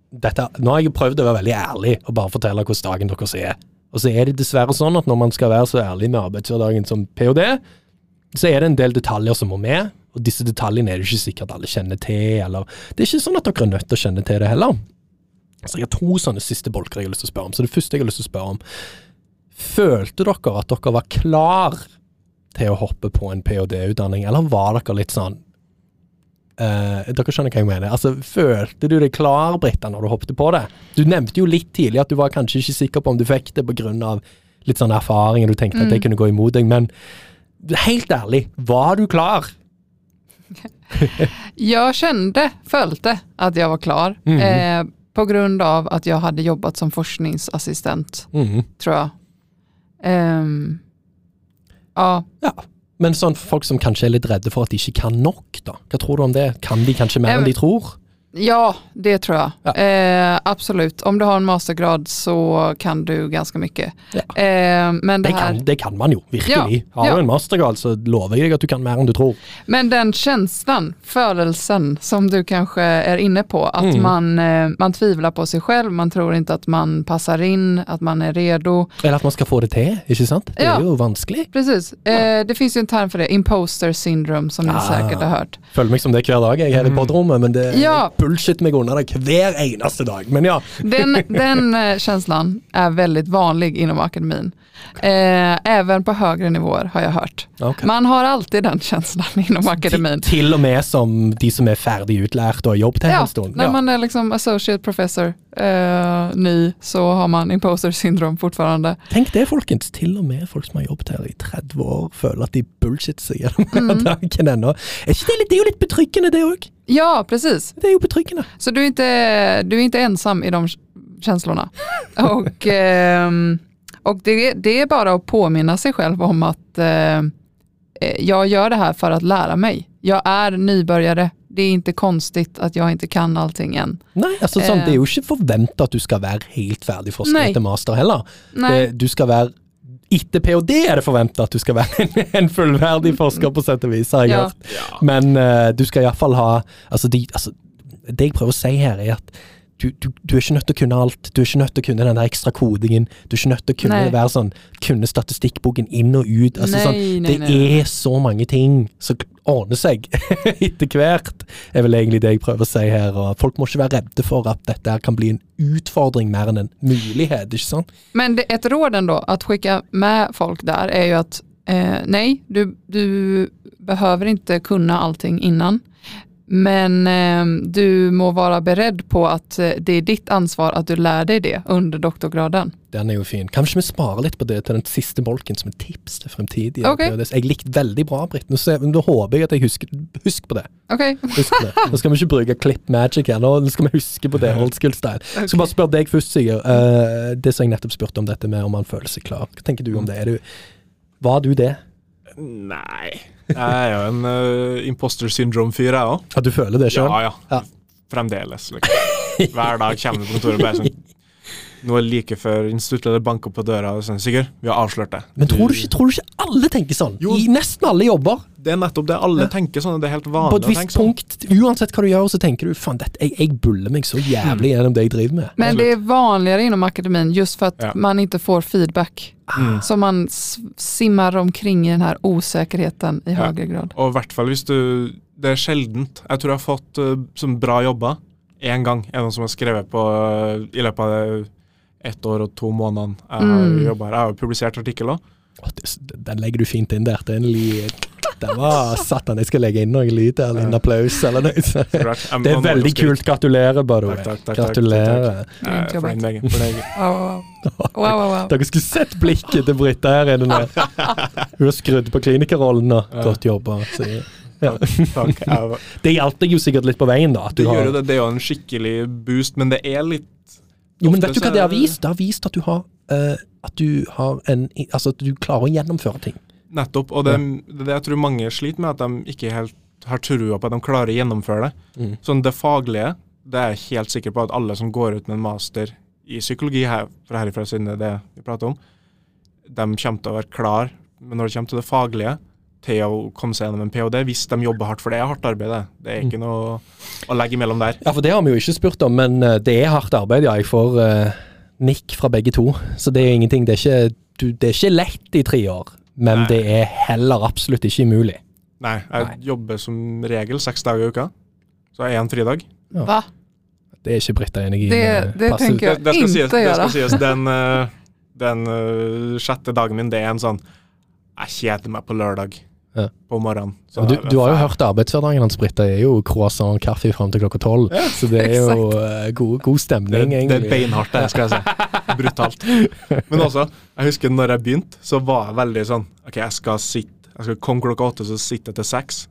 dette, Nå har jeg prøvd å være veldig ærlig og bare fortelle hvordan dagen deres er. Og så er det dessverre sånn at når man skal være så ærlig med arbeidshverdagen som ph.d., så er det en del detaljer som må med, og disse detaljene er det ikke sikkert alle kjenner til, eller Det er ikke sånn at dere er nødt til å kjenne til det heller. Så jeg har to sånne siste bolker jeg har lyst til å spørre om. Så det første jeg har lyst til å spørre om Følte dere at dere var klar til å hoppe på en ph.d.-utdanning, eller var dere litt sånn eh, Dere skjønner hva jeg mener. Altså, Følte du deg klar, Britta, når du hoppet på det? Du nevnte jo litt tidlig at du var kanskje ikke sikker på om du fikk det pga. litt sånn erfaring, og du tenkte at det Mm. kunne gå imot deg, men helt ærlig, var du klar? [laughs] jeg kjente, følte, at jeg var klar. Mm. Eh, på grunn av at jeg hadde jobbat som forskningsassistent, mm. tror jeg. Um, ja, Ja. Men sånn folk som kanskje er litt redde for at de ikke kan nok, da. Hva tror du om det? Kan de kanskje mer enn de tror? Ja, det tror jeg. Ja. Eh, absolut. Om du har en mastergrad så kan du ganske mye. Ja. Eh, men, det Det här, kan, det kan man jo, virkelig. Ja, Har du en mastergrad, så lover jeg deg at du kan mer enn du tror. men den følelsen, følelsen som du kanskje er inne på, at Mm. man, eh, man tviler på seg selv, man tror ikke at man passar inn, at man er redo. Eller at man skal få det til, ikke sant? Det er jo vanskelig. Precis, eh, det fins jo en term for det, imposter syndrome som ni sikkert säkert har hørt. Føler meg som det hver dag jeg er i Mm. podrommet, men det Ja. Bullshit meg unna det hver eneste dag. Men ja. Den, [laughs] den eh, känslan är väldigt vanlig inom akademin. Eh, även på högre nivåer har jag hört. Okay. Man har alltid den känslan [laughs] inom akademin. Til, til og med som de som er ferdig utlært og har jobbet her Ja, en stund. när man är liksom associate professor, eh, ny, så har man imposter syndrom fortfarande. Tenk det, folkens. Til og med folk som har jobbet her i 30 år, føler at de bullshit gjennom Mm. dagen ennå. Er ikke det, det er jo litt betryggende, det òg. Ja, precis. Det er jo betryggende. Så du är inte, du är inte ensam i de känslorna. [laughs] Och, ehm, och det, det är bara att påminna sig själv om att eh, jag gör det här för att lära mig. Jag är nybörjare. Det är inte konstigt att jag inte kan allting än. Nei, altså sånn, Eh. det er jo ikke forventa at du skal være helt ferdig forsker etter master heller. Det, du skal være etter ph.d. er det forventa at du skal være [laughs] en, en fullverdig forsker, på sett og vis, har jeg Ja. hørt. Men uh, du skal iallfall ha altså, de, altså, Det jeg prøver å si her, er at du, du, du er ikke nødt til å kunne alt. Du er ikke nødt til å kunne den der ekstra kodingen. Du er ikke nødt til å kunne Nei. være sånn Kunne statistikkboken inn og ut. Altså, Nei, sånn, nei, det nei. er så mange ting som ordner seg [laughs] etter hvert, er vel egentlig det jeg prøver å si her. Og folk må ikke være redde for at dette kan bli en utfordring mer enn en mulighet, ikke sant? men det, et råd ändå å skicka med folk der, er jo at eh, nei, du, du behøver ikke kunne allting innan. Men eh, du må være beredd på att eh, det er ditt ansvar at du lærer deg det under doktorgraden. Den er jo fin. Kanskje vi sparer litt på det til den siste bolken som et tips til fremtidige. okay. Jeg likte veldig bra, Britt. Nå, nå håper jeg at jeg husker Husk på det. Okay. Husk på det. Nå skal vi ikke bruke clip magic her, nå skal vi huske på det old school style. Jeg skal bare spørre deg først, Sigurd. Uh, det som jeg nettopp spurte om dette med om man føler seg klar. Hva tenker du om det? Er du, var du det? Nei. Jeg er jo en uh, imposter syndrome-fyr, jeg òg. At du føler det sjøl? Ja, ja, Ja. Fremdeles. Liksom. Hver dag kommer du på kontoret og bare sånn Det like før instituttleder banker på døra og sånn Sigurd, vi har avslørt det. Men tror du, ikke, tror du ikke alle tenker sånn? Jo. I nesten alle jobber. Det er nettopp det. Alle Ja. tenker sånn. Det er helt På vanlig et å visst tenke sånn. punkt, uansett hva du gjør, så tenker du faen, jeg, jeg buller meg så jævlig gjennom det jeg driver med. men det er vanligere innom akademien just for at Ja. man ikke får feedback. Mm. Så man simmer omkring i den her usikkerheten i Ja. høyere grad. Og i hvert fall hvis du Det er sjeldent. Jeg tror jeg har fått uh, som bra jobber én gang. Er det noen som har skrevet på uh, i løpet av ett år og to måneder jeg har Mm. jobbet her. Jeg har jo publisert artikkel Oh, det, den legger du fint inn der. Det er en li, Det var satan, jeg skal legge inn noe lyd eller en applaus eller noe. [laughs] Det er veldig kult. Gratulerer, by the way. Takk, takk, takk, takk, Gratulerer. Er. [laughs] Dere skulle sett blikket til Britta her inne. nå. Hun har skrudd på klinikerrollen nå. Godt jobba. sier. Ja. Takk. Jeg, Det hjalp deg jo sikkert litt på veien, da. Det har, gjør jo det. Det er jo en skikkelig boost, men det er litt Jo, men vet du hva det har vist? Det har vist at du har uh, At du har en Altså at du klarer å gjennomføre ting. Nettopp. Og det, det det jeg tror mange sliter med, at de ikke helt har trua på at de klarer å gjennomføre det. Mm. Sånn det faglige, det er jeg helt sikker på at alle som går ut med en master i psykologi her, fra herifra siden det er det vi prater om, de kommer til å være klar, men når det kommer til det faglige, til å komme seg gjennom en ph.d. hvis de jobber hardt, for det er hardt arbeid. Det, det er ikke noe å legge imellom der. Ja, for det har vi jo ikke spurt om, men eh, det er hardt arbeid, ja. Jeg får uh, nikk fra begge to. Så det er ingenting. Det er ikke, du, det er ikke lett i tre år, men Nei. det er heller absolutt ikke umulig. Nei, jeg Nei. jobber som regel seks dager i uka, så jeg en én fridag. Hva? Det er ikke Britta enig i. Det- det tenker jeg. det, det skal sies, det skal sies den, eh, den uh, sjette dagen min, det er en sånn Jeg kjeder meg på lørdag Ja. på morgenen. Så Du, du har jo hørt arbeidshverdagen hans, Britta. Det er jo croissant og kaffe fram til klokka tolv. Så det er jo eh, god, god det, egentlig. det er beinhardt, det skal jeg si. [laughs] Brutalt. Men også, jeg husker når jeg begynte, så var jeg veldig sånn OK, jeg skal sitte Jeg skal komme klokka åtte, så sitter jeg til seks.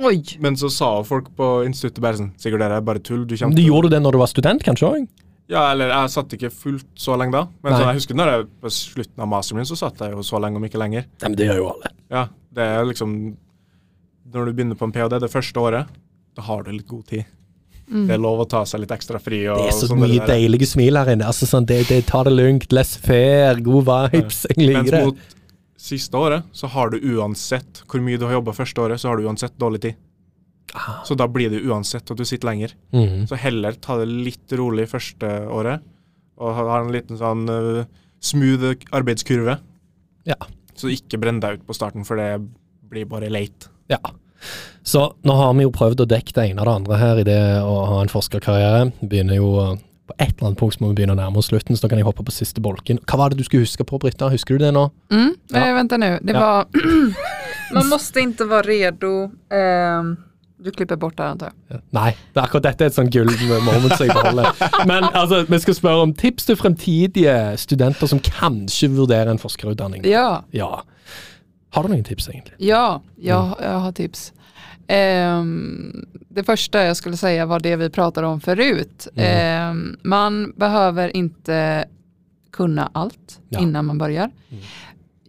Oi. Men så sa folk på instituttet bare sånn Sikkert det er bare tull. Du kommer Du til gjorde det når du var student, kanskje òg? Ja, eller jeg satt ikke fullt så lenge da. Men Nei. så, jeg husker når jeg på slutten av masteren min, så satt jeg jo så lenge, om ikke lenger. Men det gjør jo alle. Ja, det er liksom Når du begynner på en ph.d. det første året, da har du litt god tid. Det er lov å ta seg litt ekstra fri. Og, Det er så mye deilige smil her inne. Altså sånn, det, det tar det lugnt, less fair, god vibes. Jeg Mens liker det. mot siste året, så har du uansett hvor mye du har jobba første året, så har du uansett dårlig tid. Ah. Så da blir det uansett at du sitter lenger. Mhm. Så heller ta det litt rolig første året, og ha en liten sånn uh, smooth arbeidskurve. Ja. Så ikke brenn deg ut på starten, for det blir bare late. Ja. Så nå har vi jo prøvd å dekke det ene og det andre her i det å ha en forskerkarriere. Begynner jo På et eller annet punkt så må vi begynne å nærme oss slutten, så da kan jeg hoppe på siste bolken. Hva var det du skulle huske på, Britta? Husker du det nå? Mm. Ja. Vent nå. nu, det Ja. var... [clears throat] Man måste inte vara redo. ehm, du klipper bort det antar jeg? Nei, det akkurat dette er et sånn gull moment som jeg beholder. Men altså, vi skal spørre om tips til fremtidige studenter som kanskje vurderer en forskerutdanning. Ja, Ja. Har du noen tips, egentlig? ja, jag, jeg har tips. Um, det første jeg skulle si, var det vi pratet om forut. Mm. Um, man behøver ikke kunne alt Ja. innan man begynner. Mm.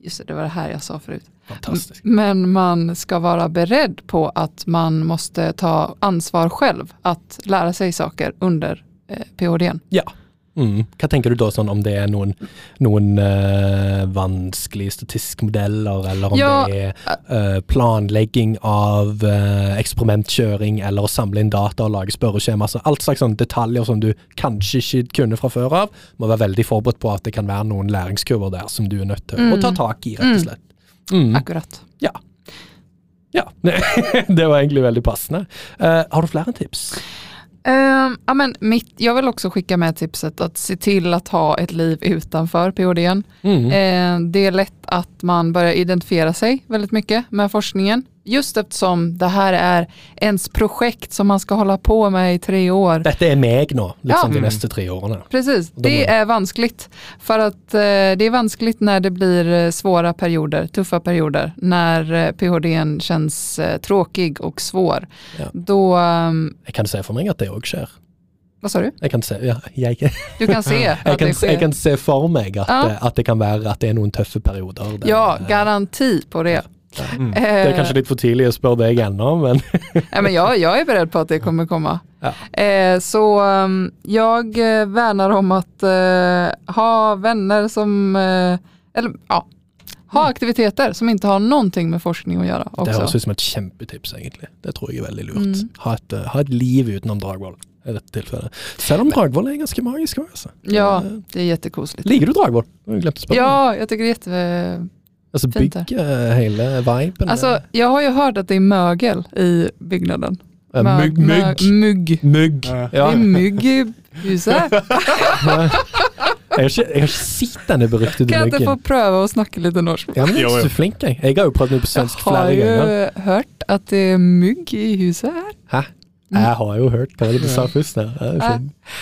Just det, det var det her jeg sa förut. Fantastisk. Men man ska vara beredd på att man måste ta ansvar själv att lära sig saker under eh, PhDn. Ja. Mm. Hva tenker du da sånn om det er noen, noen eh, vanskelige statistiske modeller, eller om Ja, det er eh, planlegging av eh, eksperimentkjøring, eller å samle inn data og lage spørreskjema. Altså alt slags sånn detaljer som du kanskje ikke kunne fra før av. Må være veldig forberedt på at det kan være noen læringskurver der som du er nødt til å Mm. ta tak i, rett og Mm. slett. Mm. Akkurat. Ja. Ja, [laughs] det var egentlig veldig passende. Uh, har du flere tips? Uh, ja, men mitt, jag vill också skicka med tipset att se till att ha ett liv utanför PhDn. Mm. Uh, det är lätt att man börjar identifiera sig väldigt mycket med forskningen. Just eftersom det här är ens projekt som man ska hålla på med i tre år. Dette er meg nå, liksom Ja. de neste tre årene. Precis, det är- är vanskligt. För att eh, det är vanskligt när det blir eh, svåra perioder, tuffa perioder, när eh, PhDn känns eh, tråkig och svår. Ja. Då, Um, Jag kan se for meg at det òg skjer. vad sa du? Jeg kan se, ja, jeg, Du kan se [laughs] jeg, att kan, det se- jeg kan se for meg at, Ja. det, at det kan være at det er noen tøffe perioder. der- Ja, garanti på det. Mm. Det er kanskje litt for tidlig å spørre deg ennå, men [laughs] ja, men jag, jag är beredd på at det kommer komma. Ja. Eh, så um, jeg eh, värnar om at uh, ha vänner som, uh, eller ja, ha aktiviteter som ikke har noe med forskning å gjøre. Også. det høres ut som et kjempetips, egentlig. Det tror jeg er veldig lurt. Mm. Ha, et, uh, ha et liv utenom Dragvoll i dette tilfellet. Selv om Dragvoll er ganske magisk altså. Ja, Eh, det er kjempekoselig. Liker du Dragvoll? Jeg. Ja, jeg syns det er jätte... altså fint hela viben. Alltså, jag har ju hört att det är mögel i byggnaden. Äh, mygg, mygg, Mygg. mygg. Ja. Det är mygg i huset. har ikke, jeg har denne beryktede Kan jeg ikke få prøve å snakke litt norsk? Ja, men jeg er så flink, jeg. Jeg har jo prøvd meg på Jeg svensk har flere jo ganger. hørt at det er mygg i huset her. Hæ? Jeg har jo hørt hva det du sa først. Ja.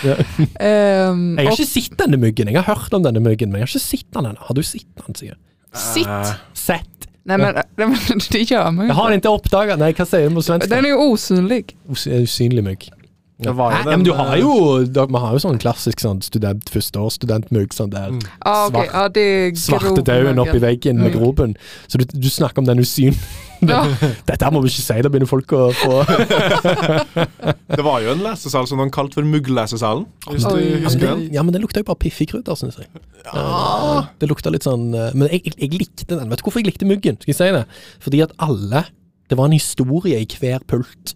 Ja. Um, Jeg har ikke sett denne myggen. Jeg har hørt om denne myggen, men jeg har ikke sett den ennå. Har du sett den, jeg? Sitt! Eh, Sett? Nej men, nej, men [laughs] det gör man ju Jeg har inte. ikke oppdaga Nei, hva det du på svenska. Den är ju osynlig. Us usynlig mygg. Det var jo Hæ? den, ja, men du har eh, jo da- Man har jo sånn klassisk sånn student, førsteårsstudentmugg. Sånn der Mm. ah, okay. Svart- ah, det är svartedauden oppi veggen mm. med gropen. Så du, du snakker om den usyn... [laughs] Ja, [laughs] Dette må vi ikke si, da begynner folk å få [laughs] Det var jo en lesesal som de kalte for Mugglesesalen. Ja, men det, den? ja, men det lukta jo bare piffikrydder, syns jeg. Ja. Det lukta litt sånn eh, Men jeg, jeg, jeg likte den. Vet du hvorfor jeg likte muggen? Skal jeg si det? Fordi at alle Det var en historie i hver pult.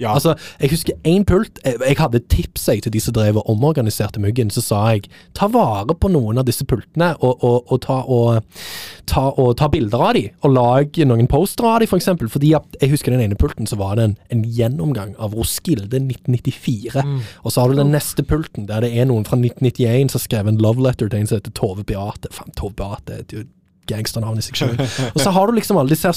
Ja. Altså, Jeg husker én pult. Jeg, jeg hadde et tips jeg, til de som drev og omorganiserte myggen. Så sa jeg ta vare på noen av disse pultene, og, og, og, ta, og, ta, og ta bilder av de, og lag noen poster av de, f.eks. For eksempel. Fordi jeg husker den ene pulten, så var det en, en gjennomgang av Roskilde 1994. Mm. Og så har du den neste pulten, der det er noen fra 1991 som har skrevet en love letter til en som heter Tove Beate. Faen, Tove Beate er et gangsternavn i seg sjøl. [laughs] Og så har du liksom alle disse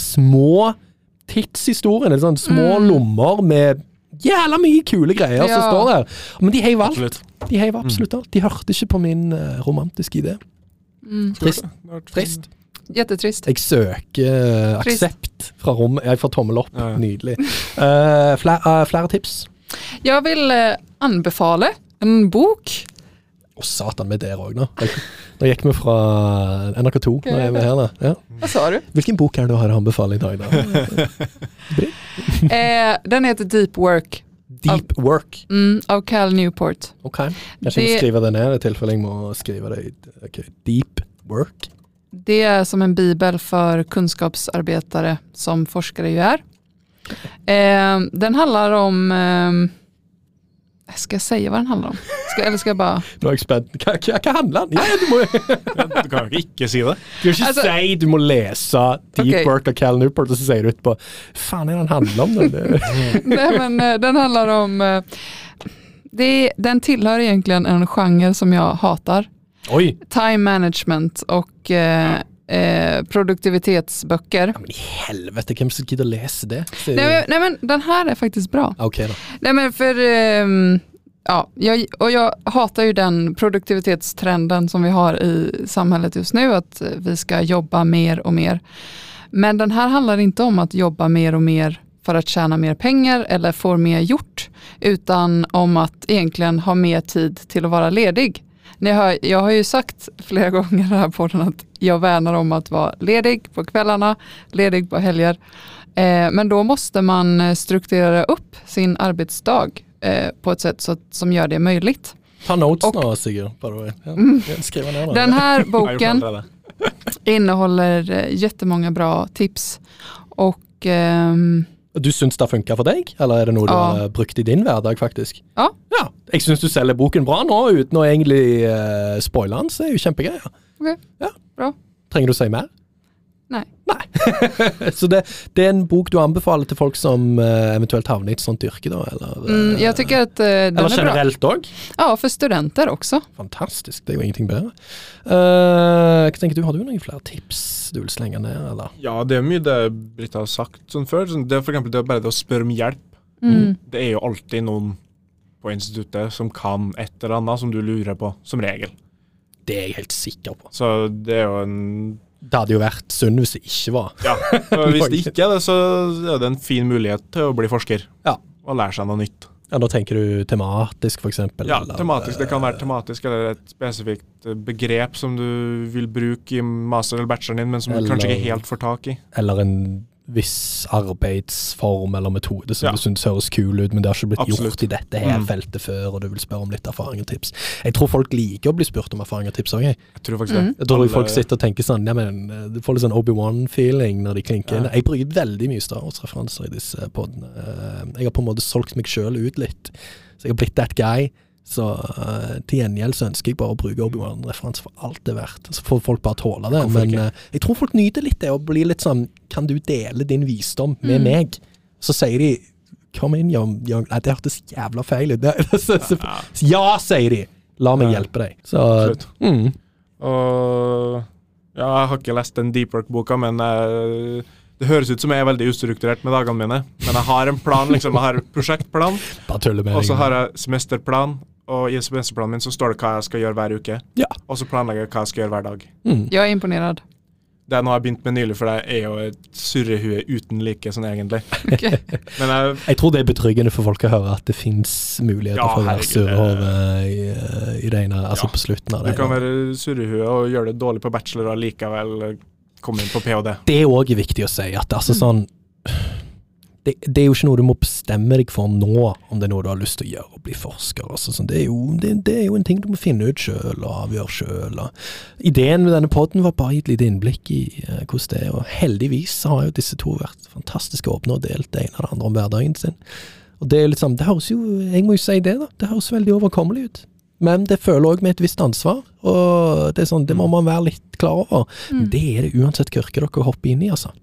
her Det er sånn små Mm. lommer med jævla mye kule greier som står der. Men de heiv alt. Absolutt. De heiv absolutt alt. De hørte ikke på min uh, romantiske idé. mm. Trist. Det Trist. Jättetrist. Jeg søker uh, aksept fra rommet. Jeg får tommel opp. Ja, ja. Nydelig. Uh, flere, eh, flere tips. Jeg vil anbefale en bok. Å, satan, vi er der òg nå. Nå gikk vi fra NRK2. Nå er vi her, da. Ja. Hva sa du? Hvilken bok er det du har anbefaling i dag, da? [laughs] Eh, den heter Deep Work Deep Work. mm, av Cal Newport. Ok. Jeg skal Det- skrive det ned i tilfelle jeg må skrive det. i- ok. Deep Work. Det er som en bibel for kunskapsarbetare som forskere jo er. Eh, den handler om, eh, ska jag säga vad den handlar om? Ska, eller ska jag bara, Nå er jeg spent. Hva, hva, hva handler den? Ja, [laughs] du må Du kan jo ikke si det. du kan ikke Altså- si du må lese Deep okay. Work av Cal Newport, og så sier du etterpå faen er den handler om? Den? Nei, [laughs] nej men eh, den handlar om, eh, det, den tillhör egentligen en genre som jag hatar. Oj! Time management och eh, eh, produktivitetsböcker. Ja, men i helvete, hvem som gidder å lese det? Så, Nei, men- nej men den her er faktisk bra. Okay, da. Nei, men for ehm, ja, jeg, og jeg hater jo den produktivitetstrenden som vi har i samhället just nu, att eh, vi skal jobbe mer og mer. Men den her handler ikke om å jobbe mer og mer for å tjene mer penger eller få mer gjort, utan om att egentlig ha mer tid til å være ledig. Ni hör, jag har ju sagt flera [laughs] gånger i den podden att jag värnar om att vara ledig på kvällarna, ledig på helger. Eh, men då måste man eh, strukturera upp sin arbetsdag eh, på ett sätt så som gör det möjligt. Ta notes och, nå, Sigurd. by the way. Ja, ja, Skriv ned det. Den här [laughs] har boken innehåller eh, jättemånga bra tips. Och ehm, Du syns det funka for deg, eller er det noe du Ja. har brukt i din hverdag, faktisk? Ja. ja. Jeg syns du selger boken bra nå, uten å egentlig uh, spoile den, så er det jo kjempegreier. Ok, Ja. bra. Trenger du å si mer? Nej. Nei. [laughs] så det, det er en bok du anbefaler til folk som uh, eventuelt havner i et sånt yrke, da? Eller, Mm, jeg jag tycker att eh, den eller är generelt òg? Ja, for studenter også. Fantastisk, det er jo ingenting bedre. Uh, hva tenker du, Har du noen flere tips du vil slenge ned, eller? Ja, det er mye det Britta har sagt sånn før. Sånn, det er for eksempel det er bare det å spørre om hjelp. Mm. Det er jo alltid noen på instituttet som kan et eller annet som du lurer på, som regel. Det er jeg helt sikker på. Så det er jo en Det hadde jo vært synd hvis det ikke var. Ja. Og hvis det [laughs] ikke er det, så er det en fin mulighet til å bli forsker. Ja. Og lære seg noe nytt. Ja, Da tenker du tematisk, eksempel? Ja, eller, tematisk. Det kan eh, være tematisk eller et spesifikt eh, begrep som du vil bruke i master- eller bacheloren din, men som du kanskje ikke helt får tak i. Eller en viss arbeidsform eller metode som Ja. du syns høres kul ut, men det har ikke blitt Absolutt. gjort i dette her Mm. feltet før, og du vil spørre om litt erfaring og tips. Jeg tror folk liker å bli spurt om erfaring og tips òg, jeg. Jeg tror faktisk Mm. det. Jeg tror Alle- folk sitter og tenker sånn, ja, men eh, Du får litt sånn Obi-Wan-feeling når de klinker inn. Ja. Jeg bruker veldig mye Star Wars-referanser i disse podene. Eh, Jeg har på en måte solgt meg sjøl ut litt, så jeg har blitt that guy. Så uh, til gjengjeld så ønsker jeg bare å bruke Obi-Wan-referanse for alt det er verdt. Så får folk bare tåle det. Hvorfor Men eh, jeg tror folk nyter litt det å bli litt sånn Kan du dele din visdom med Mm. meg? Så sier de Kom inn, young, young Nei, det hørtes jævla feil ut. [laughs] Ja. Sier de! La meg Ja. hjelpe deg. Så Absolutt. mm, Og ja, jeg har ikke lest den Deep Work-boka, men uh, det høres ut som jeg er veldig ustrukturert med dagene mine. Men jeg har en plan, liksom. Jeg har prosjektplan, [laughs] og så har jeg semesterplan. Og i semesterplanen min så står det hva jeg skal gjøre hver uke. Ja. Og så planlegger jeg hva jeg skal gjøre hver dag. Mm. Jeg er imponert. Det er noe jeg har begynt med nylig, for det er jo et surrehue uten like, sånn egentlig. [laughs] Okay. Men jeg, Jeg tror det er betryggende for folk å høre at det fins muligheter Ja, for å være surrehue surrehove i, i det ene, altså Ja. på slutten av du kan være surrehue og gjøre det dårlig på bachelor og likevel komme inn på ph.d. Det er òg viktig å si, at altså sånn det, det er jo ikke noe du må bestemme deg for nå, om det er noe du har lyst til å gjøre, og bli forsker. Altså, sånn, det, er jo, det, det er jo en ting du må finne ut sjøl og avgjøre sjøl. Ideen med denne poden var bare å gi et lite innblikk i uh, hvordan det er, og heldigvis har jo disse to vært fantastisk åpne og delt det ene og det andre om hverdagen sin. Og det er litt sånn, det høres jo, jeg må jo si det, da, det høres veldig overkommelig ut. Men det føler òg med et visst ansvar, og det er sånn, det må man være litt klar over. Mm. Det er det uansett hva yrke dere hopper inn i, altså.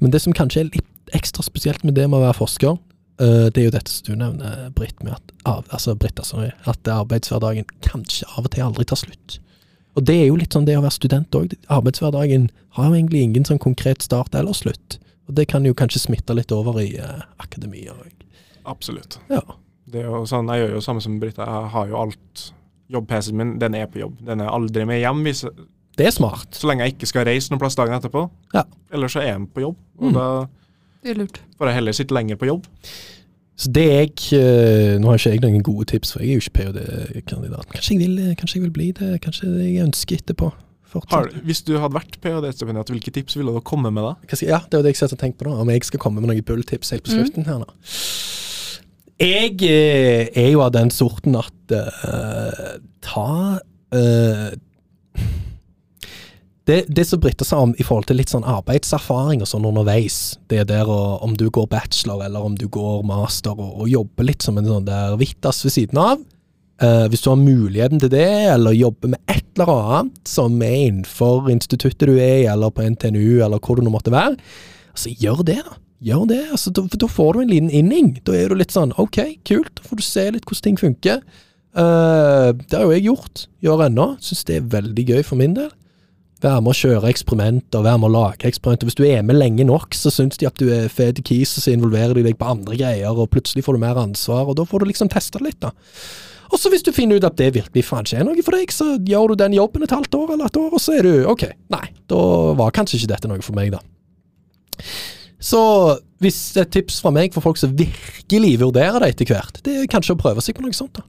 Men det som kanskje er litt ekstra spesielt med det med å være forsker, eh, det er jo dette som du nevner, Britt, med at, altså Britt, altså, at arbeidshverdagen kanskje av og til aldri tar slutt. Og det er jo litt sånn det å være student òg. Arbeidshverdagen har jo egentlig ingen sånn konkret start eller slutt. Og det kan jo kanskje smitte litt over i uh, akademia òg. Absolutt. Ja. Sånn, Jeg gjør jo samme som Britta. Jeg har jo alt Jobb-PC-en min, den er på jobb. Den er aldri med hjem, hvis, Det er smart. så lenge jeg ikke skal reise noen plass dagen etterpå. Ja. Ellers så er jeg på jobb, og Mm. da Det er lurt. For å heller sitte lenger på jobb. Så det jeg eh, Nå har ikke jeg noen gode tips, for jeg er jo ikke ph.d.-kandidat. Kanskje, eh, kanskje jeg vil bli det. Kanskje jeg ønsker etterpå. Har, hvis du hadde vært ph.d.-stipendiat, hvilke tips ville du komme med da? Ja, det er det jeg har og tenkte på da, Om jeg skal komme med noen bulltips helt på Mm. slutten her nå. Jeg eh, er jo av den sorten at uh, ta eh, det, det som bryter seg om i forhold til litt sånn arbeidserfaring og sånn underveis, det er der og, om du går bachelor eller om du går master og, og jobber litt som en sånn der vittas ved siden av. uh, hvis du har muligheten til det, eller jobber med et eller annet som er innenfor instituttet du er i, eller på NTNU, eller hvor det nå måtte være, altså gjør det, da. Gjør det. altså Da, da får du en liten inning. Da er du litt sånn OK, kult. Da får du se litt hvordan ting funker. Uh, det har jo jeg gjort. Gjør ennå. Syns det er veldig gøy for min del. Være med å kjøre eksperimenter, være med å lage eksperimenter. Hvis du er med lenge nok, så syns de at du er fet kis, og så involverer de deg på andre greier, og plutselig får du mer ansvar, og da får du liksom testa litt, da. Og så hvis du finner ut at det virkelig faen ikke er noe for deg, så gjør du den jobben et halvt år eller et år, og så er du OK. Nei, da var kanskje ikke dette noe for meg, da. Så hvis et tips fra meg for folk som virkelig vurderer det etter hvert, det er kanskje å prøve seg på noe sånt, da.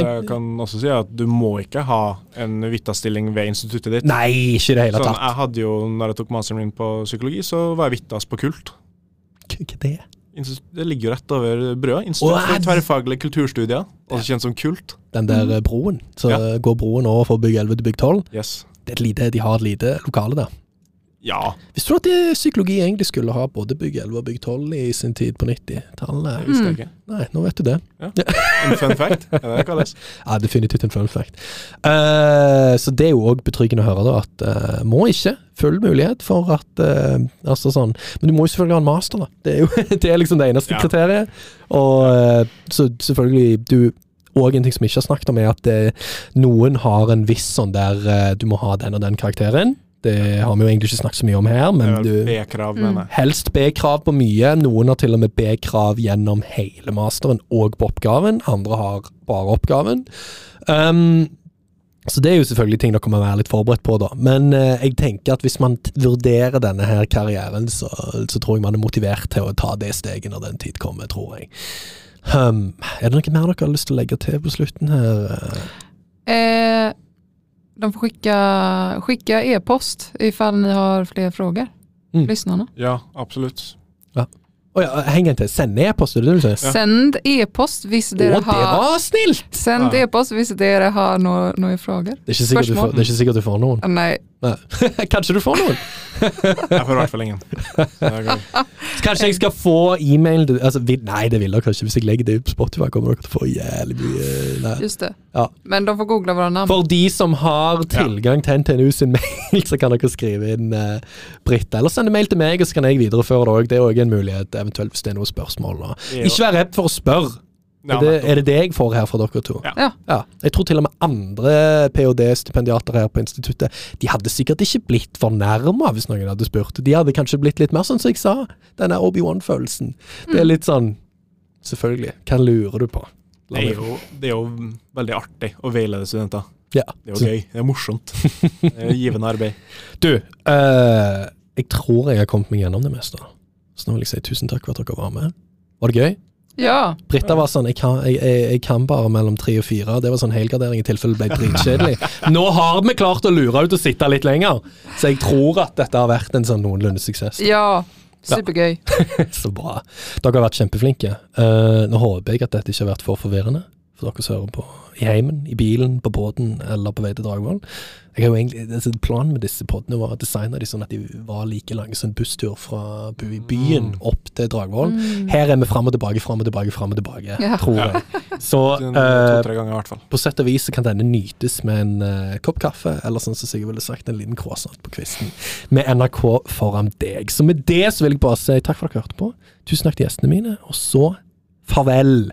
Jeg kan også si at du må ikke ha en Vittas-stilling ved instituttet ditt. Nei, ikke det hele Sånn, tatt. jeg hadde jo, når jeg tok masteren min på psykologi, så var jeg Vittas på Kult. Hva er det? Det ligger jo rett over brødet. Institutt for tverrfaglige kulturstudier, også kjent som Kult. Den der eh, broen. Så Ja. går broen over fra bygg 11 til bygg 12. Yes. Det er et lite, de har et lite lokale der. Ja, Visste du at det, psykologi egentlig skulle ha både bygg 11 og bygg 12 i sin tid på 90-tallet? det visste jeg Mm. Nei, nå vet du det. En fun fact, er det det kalles? [laughs] Ja, definitivt en fun fact. Uh, så det er jo òg betryggende å høre, da, at uh, må ikke. Full mulighet for at uh, Altså sånn Men du må jo selvfølgelig ha en master, da. Det er jo [laughs] det er liksom det eneste Ja. kriteriet. Og så selvfølgelig du og en ting som vi ikke har snakket om, er at eh, noen har en viss sånn der Du må ha den og den karakteren. Det har vi jo egentlig ikke snakket så mye om her, men du B-krav, Mm. mener jeg. Helst B-krav på mye. Noen har til og med B-krav gjennom hele masteren og på oppgaven. Andre har bare oppgaven. Um, så det er jo selvfølgelig ting dere må være litt forberedt på, da. Men eh, jeg tenker at hvis man t vurderer denne her karrieren, så, så tror jeg man er motivert til å ta det steget når den tid kommer, tror jeg. Um, er det noe mer dere har lyst til å legge til på slutten her? Eh, de får skicka, skicka e-post ifall ni har fler frågor. Mm. Lyssnarna. Ja, absolutt. Å ja, heng en til. Send e-post, er det det du sier? Ja. Send e-post hvis Å, dere det har var snilt! Send e-post hvis dere har no- noen frågor. Det er ikke sikkert du får, det er ikke sikkert du får noen. Nei, [laughs] Kanskje du får noen? [laughs] Jeg får i hvert fall ingen. Det [laughs] Kanskje jeg skal få e-mail altså, Nei, det vil dere ikke. Hvis jeg legger det ut på Spotify, kommer dere til å få jævlig mye nei. just det. Ja. Men de får google hverandre. namn. For de som har tilgang til NTNU sin mail, så kan dere skrive inn uh, Britta. Eller sende mail til meg, og så kan jeg videreføre det òg. Det er òg en mulighet, eventuelt hvis det er noen spørsmål. Ikke vær redd for å spørre. Ja, er, det, er det det jeg får her fra dere to? Ja. Ja. Jeg tror til og med andre ph.d.-stipendiater her på instituttet De hadde sikkert ikke blitt fornærma hvis noen hadde spurt. De hadde kanskje blitt litt mer sånn som jeg sa, denne Obi-Wan-følelsen. Det er litt sånn Selvfølgelig. Hva lurer du på? La Det er, jo, det er jo veldig artig å veilede studenter. Ja. Det er jo gøy. Det er morsomt. [laughs] Det er givende arbeid. Du, eh, jeg tror jeg har kommet meg gjennom det meste. Så nå vil jeg si tusen takk for at dere var med. Var det gøy? Ja, Britta var sånn jeg kan, jeg, jeg, jeg kan bare mellom tre og fire. Det var sånn helgardering i tilfelle det ble dritkjedelig. [laughs] Nå har vi klart å lure ut og sitte litt lenger, så jeg tror at dette har vært en sånn noenlunde suksess. ja. Supergøy. [laughs] Så bra. Dere har vært kjempeflinke. Uh, nå håper jeg at dette ikke har vært for forvirrende for dere hører på i heimen, i bilen, på båten eller på vei til Dragvoll. Jeg har jo egentlig, altså, Planen med disse podene var å designe de sånn at de var like lange som en busstur fra by- byen opp til Dragvoll. Her er vi fram og tilbake, fram og tilbake, fram og tilbake, Ja. tror jeg. Så eh, To-tre ganger i hvert fall. på sett og vis så kan denne nytes med en uh, kopp kaffe, eller sånn som Sigurd ville sagt, en liten croissant på kvisten, med NRK foran deg. Så med det så vil jeg bare si takk for at dere hørte på. Tusen takk til gjestene mine, og så farvel.